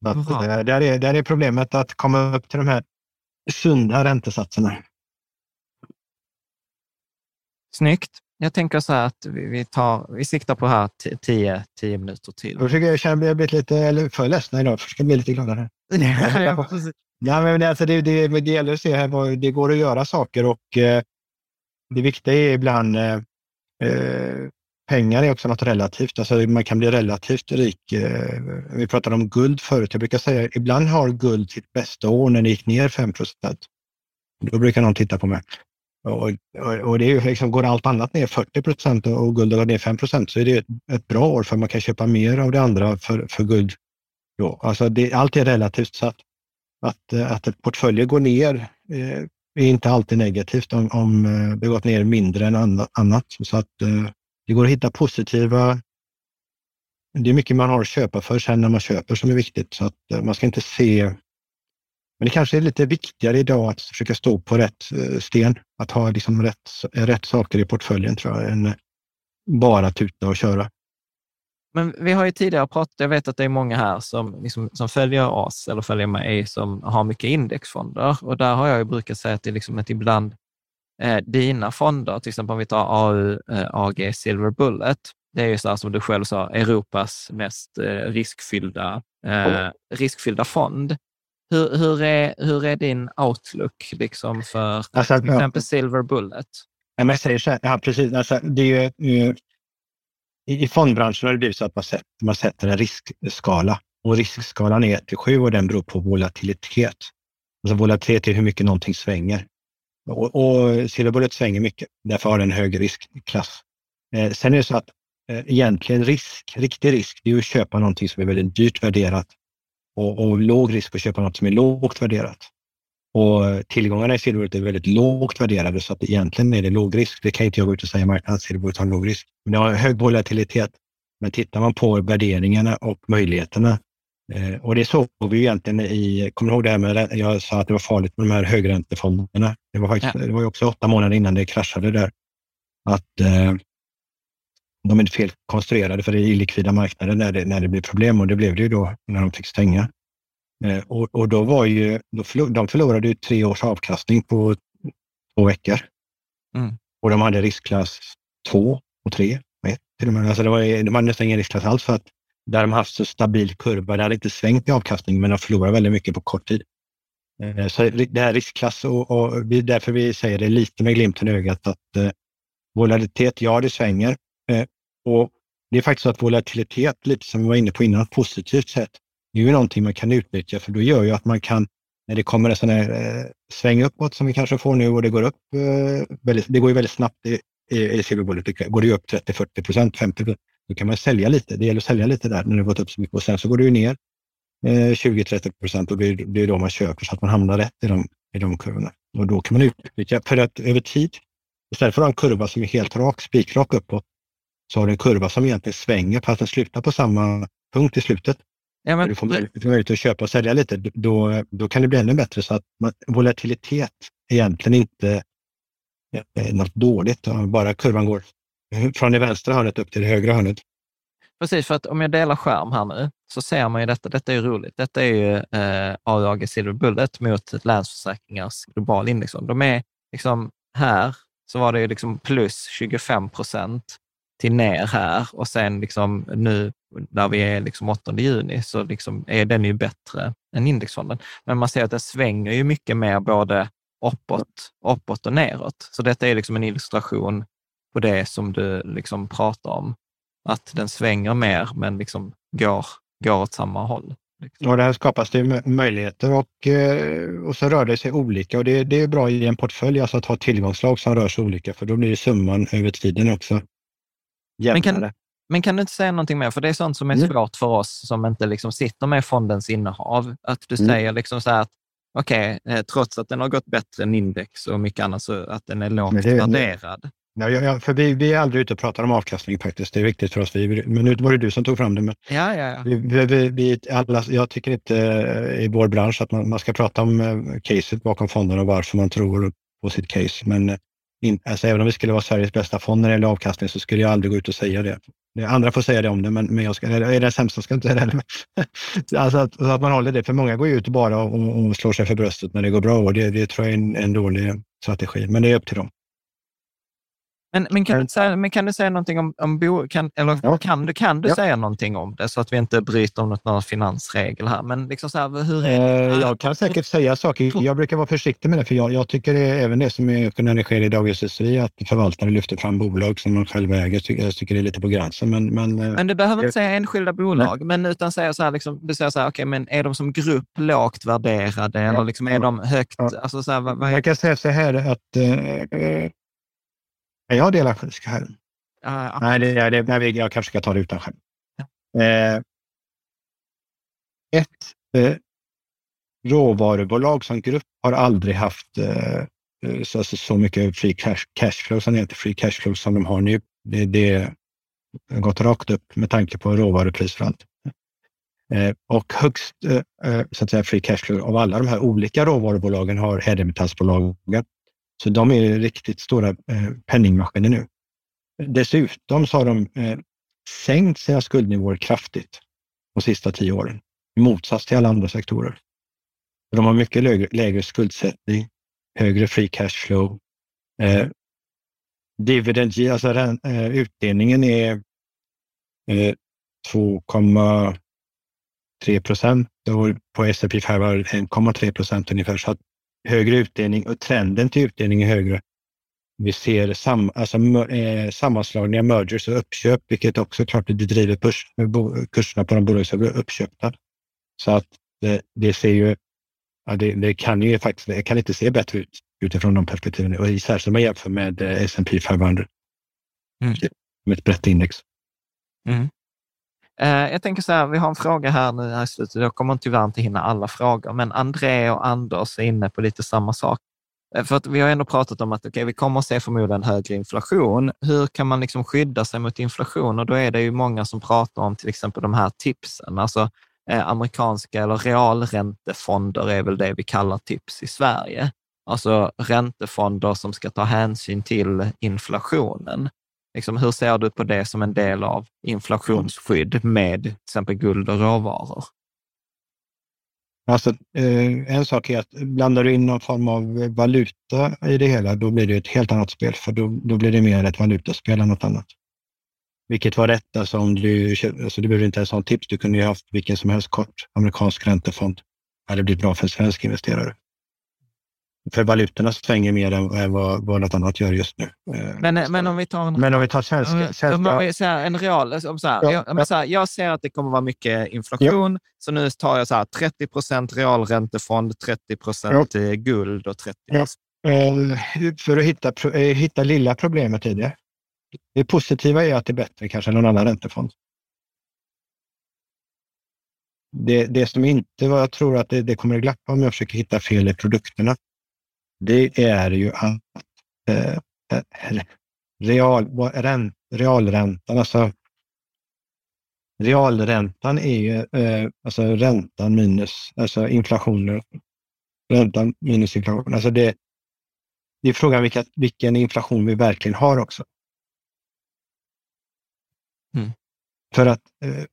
Att, där, är, där är problemet att komma upp till de här sunda räntesatserna. Snyggt. Jag tänker så här att vi, vi, tar, vi siktar på här tio, tio minuter till. Jag försöker jag känna jag blivit lite eller för ledsen idag. Jag försöker bli lite gladare. ja, ja, men alltså det, det, det gäller att se här vad det går att göra saker och eh, det viktiga är ibland eh, eh, pengar är också något relativt. Alltså man kan bli relativt rik. Eh, vi pratade om guld förut. Jag brukar säga ibland har guld sitt bästa år när det gick ner 5% Då brukar någon titta på mig. Och, och, och det är ju liksom, går allt annat ner 40 procent och guld går ner 5 procent så är det ett, ett, bra år för man kan köpa mer av det andra för, för guld. Då. Alltså det, allt är relativt så att, att, att ett portfölj går ner eh, är inte alltid negativt om, om eh, det gått ner mindre än annat. Så att eh, det går att hitta positiva det är mycket man har att köpa för sen när man köper som är viktigt. Så att eh, man ska inte se men det kanske är lite viktigare idag att försöka stå på rätt eh, sten, att ha liksom rätt, rätt saker i portföljen tror jag, än eh, bara tuta och köra. Men vi har ju tidigare pratat, jag vet att det är många här som, liksom, som följer oss eller följer mig som har mycket indexfonder och där har jag ju brukat säga att det är liksom ett ibland eh, dina fonder, till exempel om vi tar AU, eh, AG Silver Bullet, det är ju så här som du själv sa, Europas mest eh, riskfyllda, eh, riskfyllda fond. Hur, hur, är, hur är din outlook liksom för alltså, till exempel Silver Bullet? Ja, men jag säger så här, ja, precis. Alltså, det är ju, I fondbranschen har det blivit så att man sätter, man sätter en riskskala och riskskalan är 1 till 7 och den beror på volatilitet. Alltså volatilitet är hur mycket någonting svänger. Och, och silverbullet svänger mycket, därför har den hög riskklass. Eh, sen är det så att eh, egentligen risk, riktig risk, det är att köpa någonting som är väldigt dyrt värderat och, och låg risk att köpa något som är lågt värderat. Och tillgångarna i silverbullet är väldigt lågt värderade så att egentligen är det låg risk. Det kan inte jag gå ut och säga i marknaden att silverbullet har låg risk. Men det har hög volatilitet. Men tittar man på värderingarna och möjligheterna eh, och det såg vi egentligen i, kommer du ihåg det här med, jag sa att det var farligt med de här högräntefonderna. Det var, faktiskt, ja. det var också åtta månader innan det kraschade där. Att eh, de är fel konstruerade för det är illikvida marknader när det, när det blir problem och det blev det ju då när de fick stänga. Eh, och, och, då var ju, då förlor, de förlorade ju tre års avkastning på två veckor. Mm. Och de hade riskklass två och tre och ett till och med. Alltså det var, de hade nästan ingen riskklass alls för att där de haft så stabil kurva, det hade inte svängt i avkastning men de förlorar väldigt mycket på kort tid. Eh, så det här riskklass och, och det är därför vi säger det lite med glimten i ögat att eh, volatilitet, ja det svänger, Eh, och Det är faktiskt så att volatilitet, lite som vi var inne på innan, positivt sätt, det är ju någonting man kan utnyttja för då gör ju att man kan, när det kommer en sån här eh, sväng uppåt som vi kanske får nu och det går upp, eh, väldigt, det går ju väldigt snabbt i, i, i silverbullet, det går det upp 30-40 procent, 50 procent, då kan man sälja lite. Det gäller att sälja lite där när det gått upp så mycket och sen så går det ju ner. eh, 20-30 procent och det är, det är då man köper så att man hamnar rätt i de, i de kurvorna. Och då kan man utnyttja, för att över tid, istället för att ha en kurva som är helt rak, spikrak uppåt, så har du en kurva som egentligen svänger fast den slutar på samma punkt i slutet. Ja, men... Du får möjlighet, att köpa och sälja lite. Då, då kan det bli ännu bättre så att man, volatilitet egentligen inte är något dåligt. Bara kurvan går från det vänstra hörnet upp till det högra hörnet. Precis, för att om jag delar skärm här nu så ser man ju detta. Detta är ju roligt. Detta är ju eh, AUAG Silver Bullet mot Länsförsäkringars global index. De är liksom här så var det ju liksom plus 25 procent till ner här och sen liksom nu när vi är liksom 8 juni så liksom är den ju bättre än indexfonden. Men man ser att den svänger ju mycket mer både uppåt, uppåt och neråt. Så detta är liksom en illustration på det som du liksom pratar om. Att den svänger mer men liksom går, går åt samma håll. Liksom. Och där skapas det möjligheter och, eh, och så rör det sig olika och det, det är bra i en portfölj alltså att ha tillgångslag som rör sig olika för då blir summan över tiden också jämnare. Men kan, men kan du inte säga någonting mer? För det är sånt som är mm. svårt för oss som inte liksom sitter med fondens innehav. Att du mm. säger liksom så här att okej, okay, eh, trots att den har gått bättre än index och mycket annat, så att den är lågt det, värderad. Ja, för vi, vi är aldrig ute och pratar om avkastning faktiskt. Det är viktigt för oss. Vi, men nu var det du som tog fram det. Men ja, ja, ja. Vi, vi, vi, alla, jag tycker inte eh, i vår bransch att man, man ska prata om eh, caset bakom fonden och varför man tror på sitt case. Men in, alltså, även om vi skulle vara Sveriges bästa fond när det gäller avkastning så skulle jag aldrig gå ut och säga det. Andra får säga det om det, men, men jag ska, är det sämsta ska jag inte säga det. alltså att, att, man håller det, för många går ut bara och, och slår sig för bröstet när det går bra och det, det tror jag är en, en dålig strategi, men det är upp till dem. Men, men, kan, du säga, men kan du säga någonting om, om bo, kan, eller ja. kan, du, kan du ja. säga någonting om det så att vi inte bryter om något, någon finansregel här? Men liksom så här, hur är eh, jag kan säkert säga saker. Jag brukar vara försiktig med det, för jag, jag tycker det är även det som är, när det sker i Dagens Industri, att förvaltare lyfter fram bolag som de själva äger. Tycker, jag tycker det är lite på gränsen. Men, men, eh, men du behöver inte säga enskilda bolag, nej. men utan säga så här, liksom, du säger så här, okay, men är de som grupp lågt värderade ja. eller liksom är de högt? Alltså, så här, vad, vad jag kan säga så här att eh, är jag delägare här? Uh, nej, det, det, nej, jag kanske ska ta det utan skärm. Ja. Eh, ett eh, råvarubolag som grupp har aldrig haft eh, eh så, så mycket free cash, cashflow, som heter free cashflow som de har nu. Det, det har gått rakt upp med tanke på råvaruprisfall. Eh, och högst eh, eh, så att säga, free cashflow av alla de här olika råvarubolagen har ädelmetallsbolagen så de är riktigt stora eh, penningmaskiner nu. Dessutom så har de eh, sänkt sina skuldnivåer kraftigt de sista tio åren, i motsats till alla andra sektorer. De har mycket lägre, lägre skuldsättning, högre free cash flow. Eh, dividend, alltså den, eh, utdelningen är eh, 2,3 procent och på S&P 500 1,3 procent ungefär. Så att högre utdelning och trenden till utdelning är högre. Vi ser sam, alltså, eh, sammanslagningar, mergers och uppköp, vilket också klart det driver pers, kurserna på de bolag som blir uppköpta. Så att det, det ser ju, ja, det, det, kan ju faktiskt, det kan inte se bättre ut utifrån de perspektiven. Och särskilt om man jämför med eh, S&P 500. Mm. Med ett brett index. Mm. Eh, jag tänker så här, vi har en fråga här nu här i slutet. Jag kommer tyvärr inte hinna alla frågor, men André och Anders är inne på lite samma sak. Eh, för att vi har ändå pratat om att okay, vi kommer att se förmodligen högre inflation. Hur kan man liksom skydda sig mot inflation? Och då är det ju många som pratar om till exempel de här tipsen. Alltså eh, amerikanska eller realräntefonder är väl det vi kallar tips i Sverige. Alltså räntefonder som ska ta hänsyn till inflationen. Liksom, hur ser du på det som en del av inflationsskydd med till exempel guld och råvaror? Alltså, eh, en sak är att blandar du in någon form av valuta i det hela, då blir det ett helt annat spel, för då, då blir det mer ett valutaspel än något annat. Vilket var rätt, alltså om du, alltså du behöver inte ens ha en tips, du kunde ju haft vilken som helst kort amerikansk räntefond. Det hade blivit bra för en svensk investerare. För valutorna svänger mer än vad, vad något annat gör just nu. Eh, men, men om vi tar en, men om vi tar svenska, svenska... Så här, en real, så här, ja, jag, så här, jag ser att det kommer vara mycket inflation, ja. så nu tar jag så här, 30 procent realräntefond, 30 procent ja. guld och 30 ja. Eh, för att hitta, eh, hitta lilla problemet i det. Det positiva är att det är bättre kanske än någon annan räntefond. det, det som inte var, jag tror att det, det kommer att glappa om jag försöker hitta fel i produkterna, det är ju att eh, real, ränt, realräntan, alltså realräntan är ju eh, alltså räntan minus alltså inflationen. Räntan minus inflation. Alltså det, det är frågan vilka, vilken inflation vi verkligen har också. Mm. För att eh,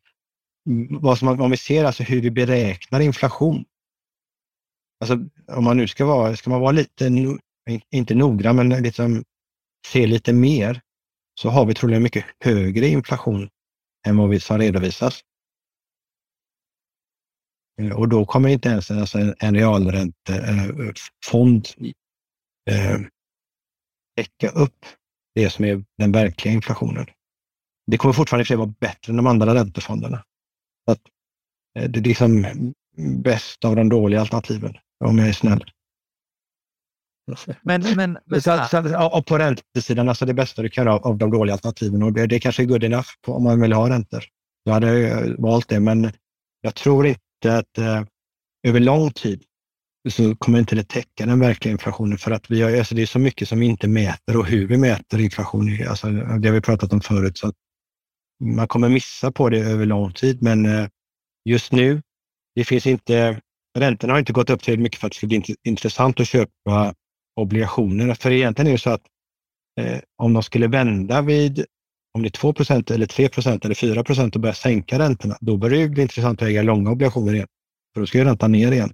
vad som, om vi ser alltså hur vi beräknar inflation. Alltså om man nu ska vara, ska man vara lite, inte noggrann, men liksom se lite mer, så har vi troligen mycket högre inflation än vad vi som redovisas. Eh, och då kommer inte ens alltså en, en realräntefond eh, eh, täcka upp det som är den verkliga inflationen. Det kommer fortfarande för vara bättre än de andra räntefonderna. Så att, eh, det är liksom bäst av de dåliga alternativen, om jag är snäll. Men, men, men så, så, och på räntesidan, alltså det bästa du kan göra av de dåliga alternativen och det, det kanske är good enough på, om man vill ha räntor. Då hade jag valt det, men jag tror inte att eh, över lång tid så kommer inte det täcka den verkliga inflationen för att vi har, alltså det är så mycket som vi inte mäter och hur vi mäter inflation. Alltså, det har vi pratat om förut. Så man kommer missa på det över lång tid, men eh, just nu, det finns inte, räntorna har inte gått upp tillräckligt mycket för att det ska bli intressant att köpa obligationer. För egentligen är det så att eh, om de skulle vända vid om det är 2% eller 3% eller 4 och börja sänka räntorna, då börjar det bli intressant att äga långa obligationer igen. För då ska ju räntan ner igen.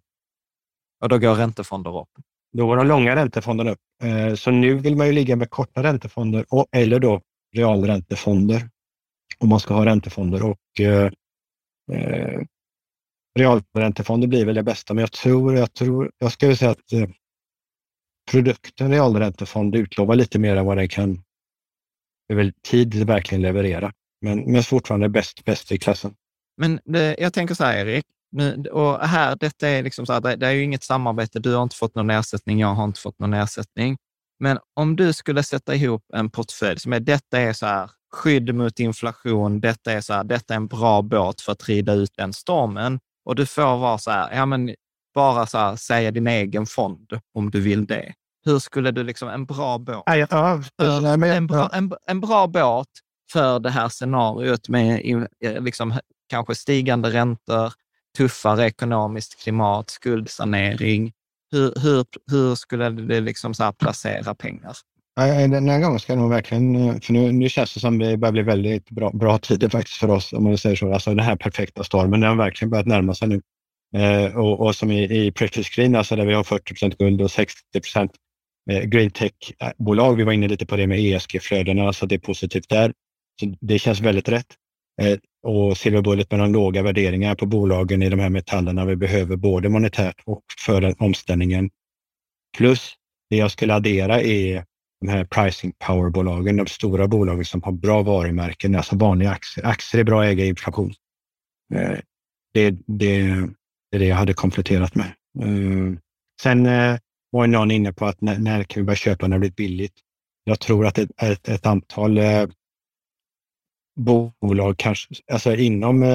Och då går räntefonder upp? Då går de långa räntefonderna upp. Eh, så nu vill man ju ligga med korta räntefonder och, eller då realräntefonder om man ska ha räntefonder. Och eh, eh, realräntefonder blir väl det bästa, men jag tror, jag tror, jag skulle säga att eh, produkten realräntefond utlovar lite mer än vad den kan över tid verkligen leverera. Men, men fortfarande bäst, bäst i klassen. Men det, jag tänker så här, Erik, och här, detta är liksom så här, det, det är ju inget samarbete. Du har inte fått någon ersättning, jag har inte fått någon ersättning. Men om du skulle sätta ihop en portfölj som är, detta är så här, skydd mot inflation, detta är så här, detta är en bra båt för att rida ut den stormen. Och du får vara så här, ja men bara så här, säga din egen fond om du vill det. Hur skulle du, liksom, en bra båt, ja, ja, nej, en, bra, en, en bra båt för det här scenariot med liksom, kanske stigande räntor, tuffare ekonomiskt klimat, skuldsanering. Hur, hur, hur skulle det liksom så placera pengar? Den här gången ska jag nog verkligen, eh, för nu, nu känns det som det börjar bli väldigt bra, bra tider faktiskt för oss, om man säger så. Alltså den här perfekta stormen, den har verkligen börjat närma sig nu. Eh, och, och, som i, i Precious Green, alltså där vi har 40% guld och 60 eh, green tech-bolag. Eh, vi var inne lite på det med ESG-flödena, alltså det är positivt där. Så det känns väldigt rätt. Eh, och Silver Bullet med de låga värderingar på bolagen i de här metallerna vi behöver både monetärt och för omställningen. Plus det jag skulle addera är de här pricing power-bolagen, de stora bolagen som har bra varumärken, alltså vanliga aktier. Aktier är bra att äga i inflation. Eh, det, det, det är det jag hade kompletterat med. Eh, sen eh, var någon inne på att när, när kan vi börja köpa när det blir billigt? Jag tror att ett, ett, ett antal bolag kanske, alltså inom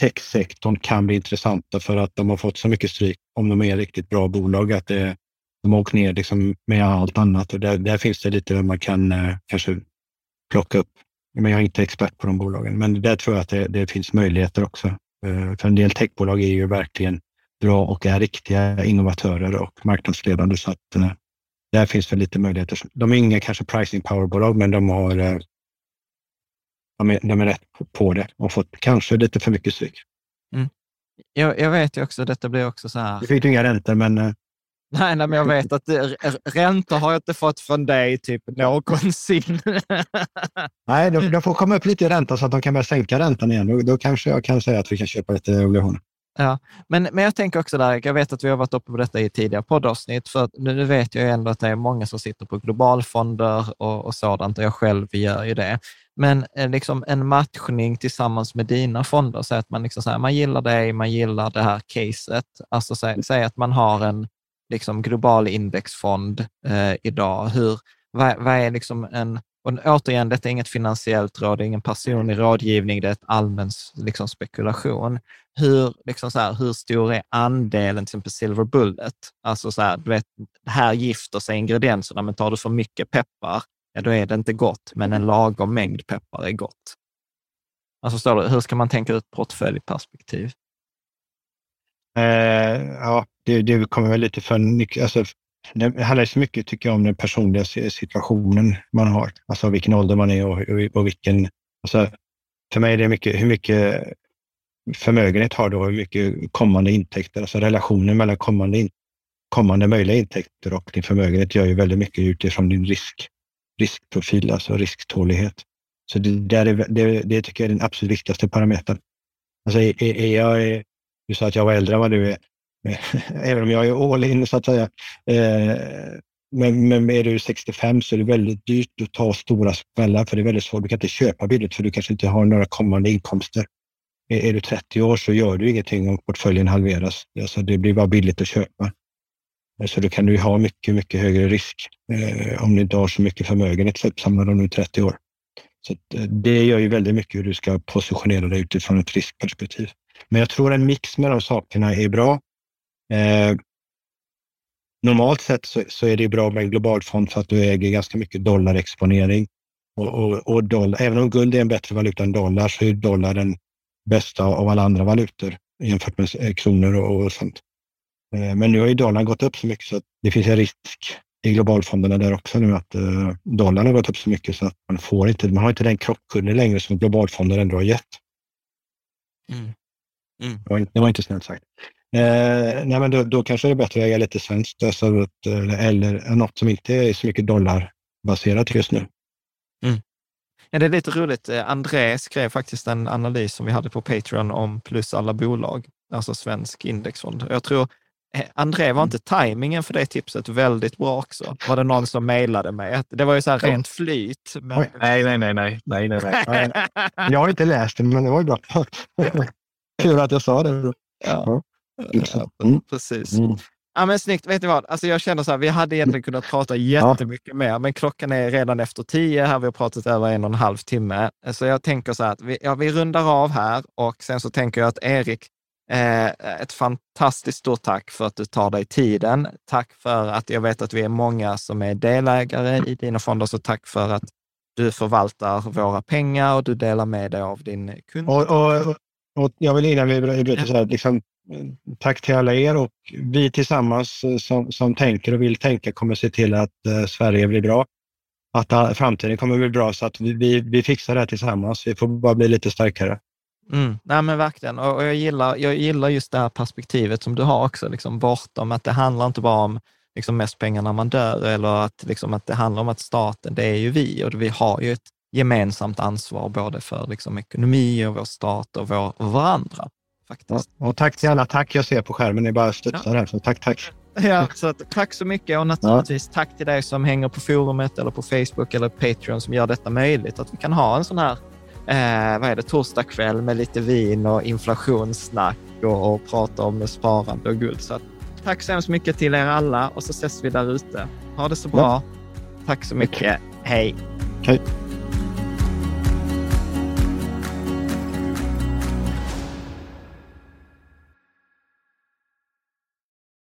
techsektorn kan bli intressanta för att de har fått så mycket stryk om de är riktigt bra bolag att det, de har åkt ner liksom med allt annat och där, där finns det lite man kan eh, kanske plocka upp. Men jag är inte expert på de bolagen, men där tror jag att det, det finns möjligheter också. Eh, för en del techbolag är ju verkligen bra och är riktiga innovatörer och marknadsledande så att eh, där finns väl lite möjligheter. De är inga kanske pricing powerbolag, men de har eh, de är, de är rätt på det och fått kanske lite för mycket stryk. Mm. Jag, jag, vet ju också, detta blir också så här... Du fick ju inga räntor, men... Eh, nej, nej, men jag vet att räntor har jag inte fått från dig typ någonsin. nej, de, de får komma upp lite i ränta så att de kan börja sänka räntan igen. Då, då kanske jag kan säga att vi kan köpa lite obligationer. Ja, men, men jag tänker också där, jag vet att vi har varit uppe på detta i tidigare poddavsnitt, för nu vet jag ändå att det är många som sitter på globalfonder och, och sådant, och jag själv gör ju det. Men eh, liksom en matchning tillsammans med dina fonder, så att man, liksom så man gillar dig, man gillar det här caset. Alltså säg, säg att man har en liksom global indexfond eh, idag. Hur, vad, vad, är liksom en, Och återigen, detta är inget finansiellt råd, det är ingen personlig rådgivning, det är ett allmän liksom, spekulation. Hur, liksom så här, hur stor är andelen, till exempel silver bullet? Alltså så här, du vet, här gifter sig ingredienserna, men tar du för mycket peppar, ja då är det inte gott, men en lagom mängd peppar är gott. Alltså förstår du, hur ska man tänka ut portföljperspektiv? Eh, ja, det, det kommer väl lite för mycket. Alltså, det handlar så mycket, tycker jag, om den personliga situationen man har. Alltså vilken ålder man är och, och, och vilken... Alltså, för mig är det mycket hur mycket förmögenhet har du och hur mycket kommande intäkter, alltså relationen mellan kommande, in, kommande möjliga intäkter och din förmögenhet gör ju väldigt mycket utifrån din risk, riskprofil, alltså risktålighet. Så det, där är, det, det tycker jag är den absolut viktigaste parametern. Alltså är, är jag, du sa att jag var äldre än vad du är, Eh, även om jag är all in så att säga. Eh, men, men är du 65 så är det väldigt dyrt att ta stora smällar för det är väldigt svårt. Du kan inte köpa billigt för du kanske inte har några kommande inkomster. Är, du 30 år så gör du ingenting om portföljen halveras. Alltså det blir bara billigt att köpa. Eh, så då kan du ha mycket, mycket högre risk eh, om du inte har så mycket förmögenhet uppsamlad om du är 30 år. Så det gör ju väldigt mycket hur du ska positionera dig utifrån ett riskperspektiv. Men jag tror en mix med de sakerna är bra. Eh, normalt sett så, så, är det bra med en global fond för att du äger ganska mycket dollarexponering. Och, och, och dollar, även om guld är en bättre valuta än dollar så är dollar den bästa av alla andra valutor jämfört med eh, kronor och, och sånt. Eh, men nu har ju dollarn gått upp så mycket så att det finns en risk i globalfonderna där också nu att uh, dollarn har gått upp så mycket så att man får inte, man har inte den krockkudde längre som globalfonder ändå har gett. Mm. Mm. Det, var inte, det var inte snällt sagt. Eh, nej, men då, då, kanske det är bättre att äga lite svenskt alltså, eller något som inte är så mycket dollarbaserat just nu. Mm. Ja, det är lite roligt. Eh, André skrev faktiskt en analys som vi hade på Patreon om plus alla bolag, alltså svensk indexfond. Jag tror eh, André, var inte tajmingen för det tipset väldigt bra också? Var det någon som mejlade mig? Det var ju så här rent flyt. Men... nej, nej, nej, nej, nej, nej, nej. Jag har inte läst den, men det var ju bra. Kul att jag sa det. Ja. Mm. Precis. Mm. Ja, men snyggt. Vet ni vad? Alltså jag känner så här, vi hade egentligen kunnat prata jättemycket ja. mer, men klockan är redan efter tio här. Vi har pratat över en och en halv timme. Så jag tänker så här att vi, ja, vi rundar av här och sen så tänker jag att Erik, eh, ett fantastiskt stort tack för att du tar dig tiden. Tack för att jag vet att vi är många som är delägare i dina fonder, så tack för att du förvaltar våra pengar och du delar med dig av din kunskap. Och, och, och jag vill innan vi bryter så här, liksom, Eh, tack till alla er och vi tillsammans eh, som, som tänker och vill tänka kommer se till att eh, Sverige blir bra. Att framtiden kommer bli bra så att vi, vi, vi fixar det här tillsammans. Vi får bara bli lite starkare. Mm. Nej, men verkligen. Och, och jag, gillar, jag gillar just det här perspektivet som du har också, liksom bortom att det handlar inte bara om liksom mest pengar när man dör eller att, liksom, att det handlar om att staten, det är ju vi och vi har ju ett gemensamt ansvar både för liksom, ekonomi och vår stat och, vår, och varandra. Faktiskt. Ja, och tack till alla. Tack jag ser på skärmen. Ni bara studsar ja. här. Så tack, tack. Ja, så tack så mycket och naturligtvis ja. tack till dig som hänger på forumet eller på Facebook eller Patreon som gör detta möjligt. Att vi kan ha en sån här eh, vad är det, torsdagkväll med lite vin och inflationssnack och, och prata om sparande och guld. Så att, tack så hemskt mycket till er alla och så ses vi där ute. Ha det så bra. Ja. Tack så mycket. Hej. Hej.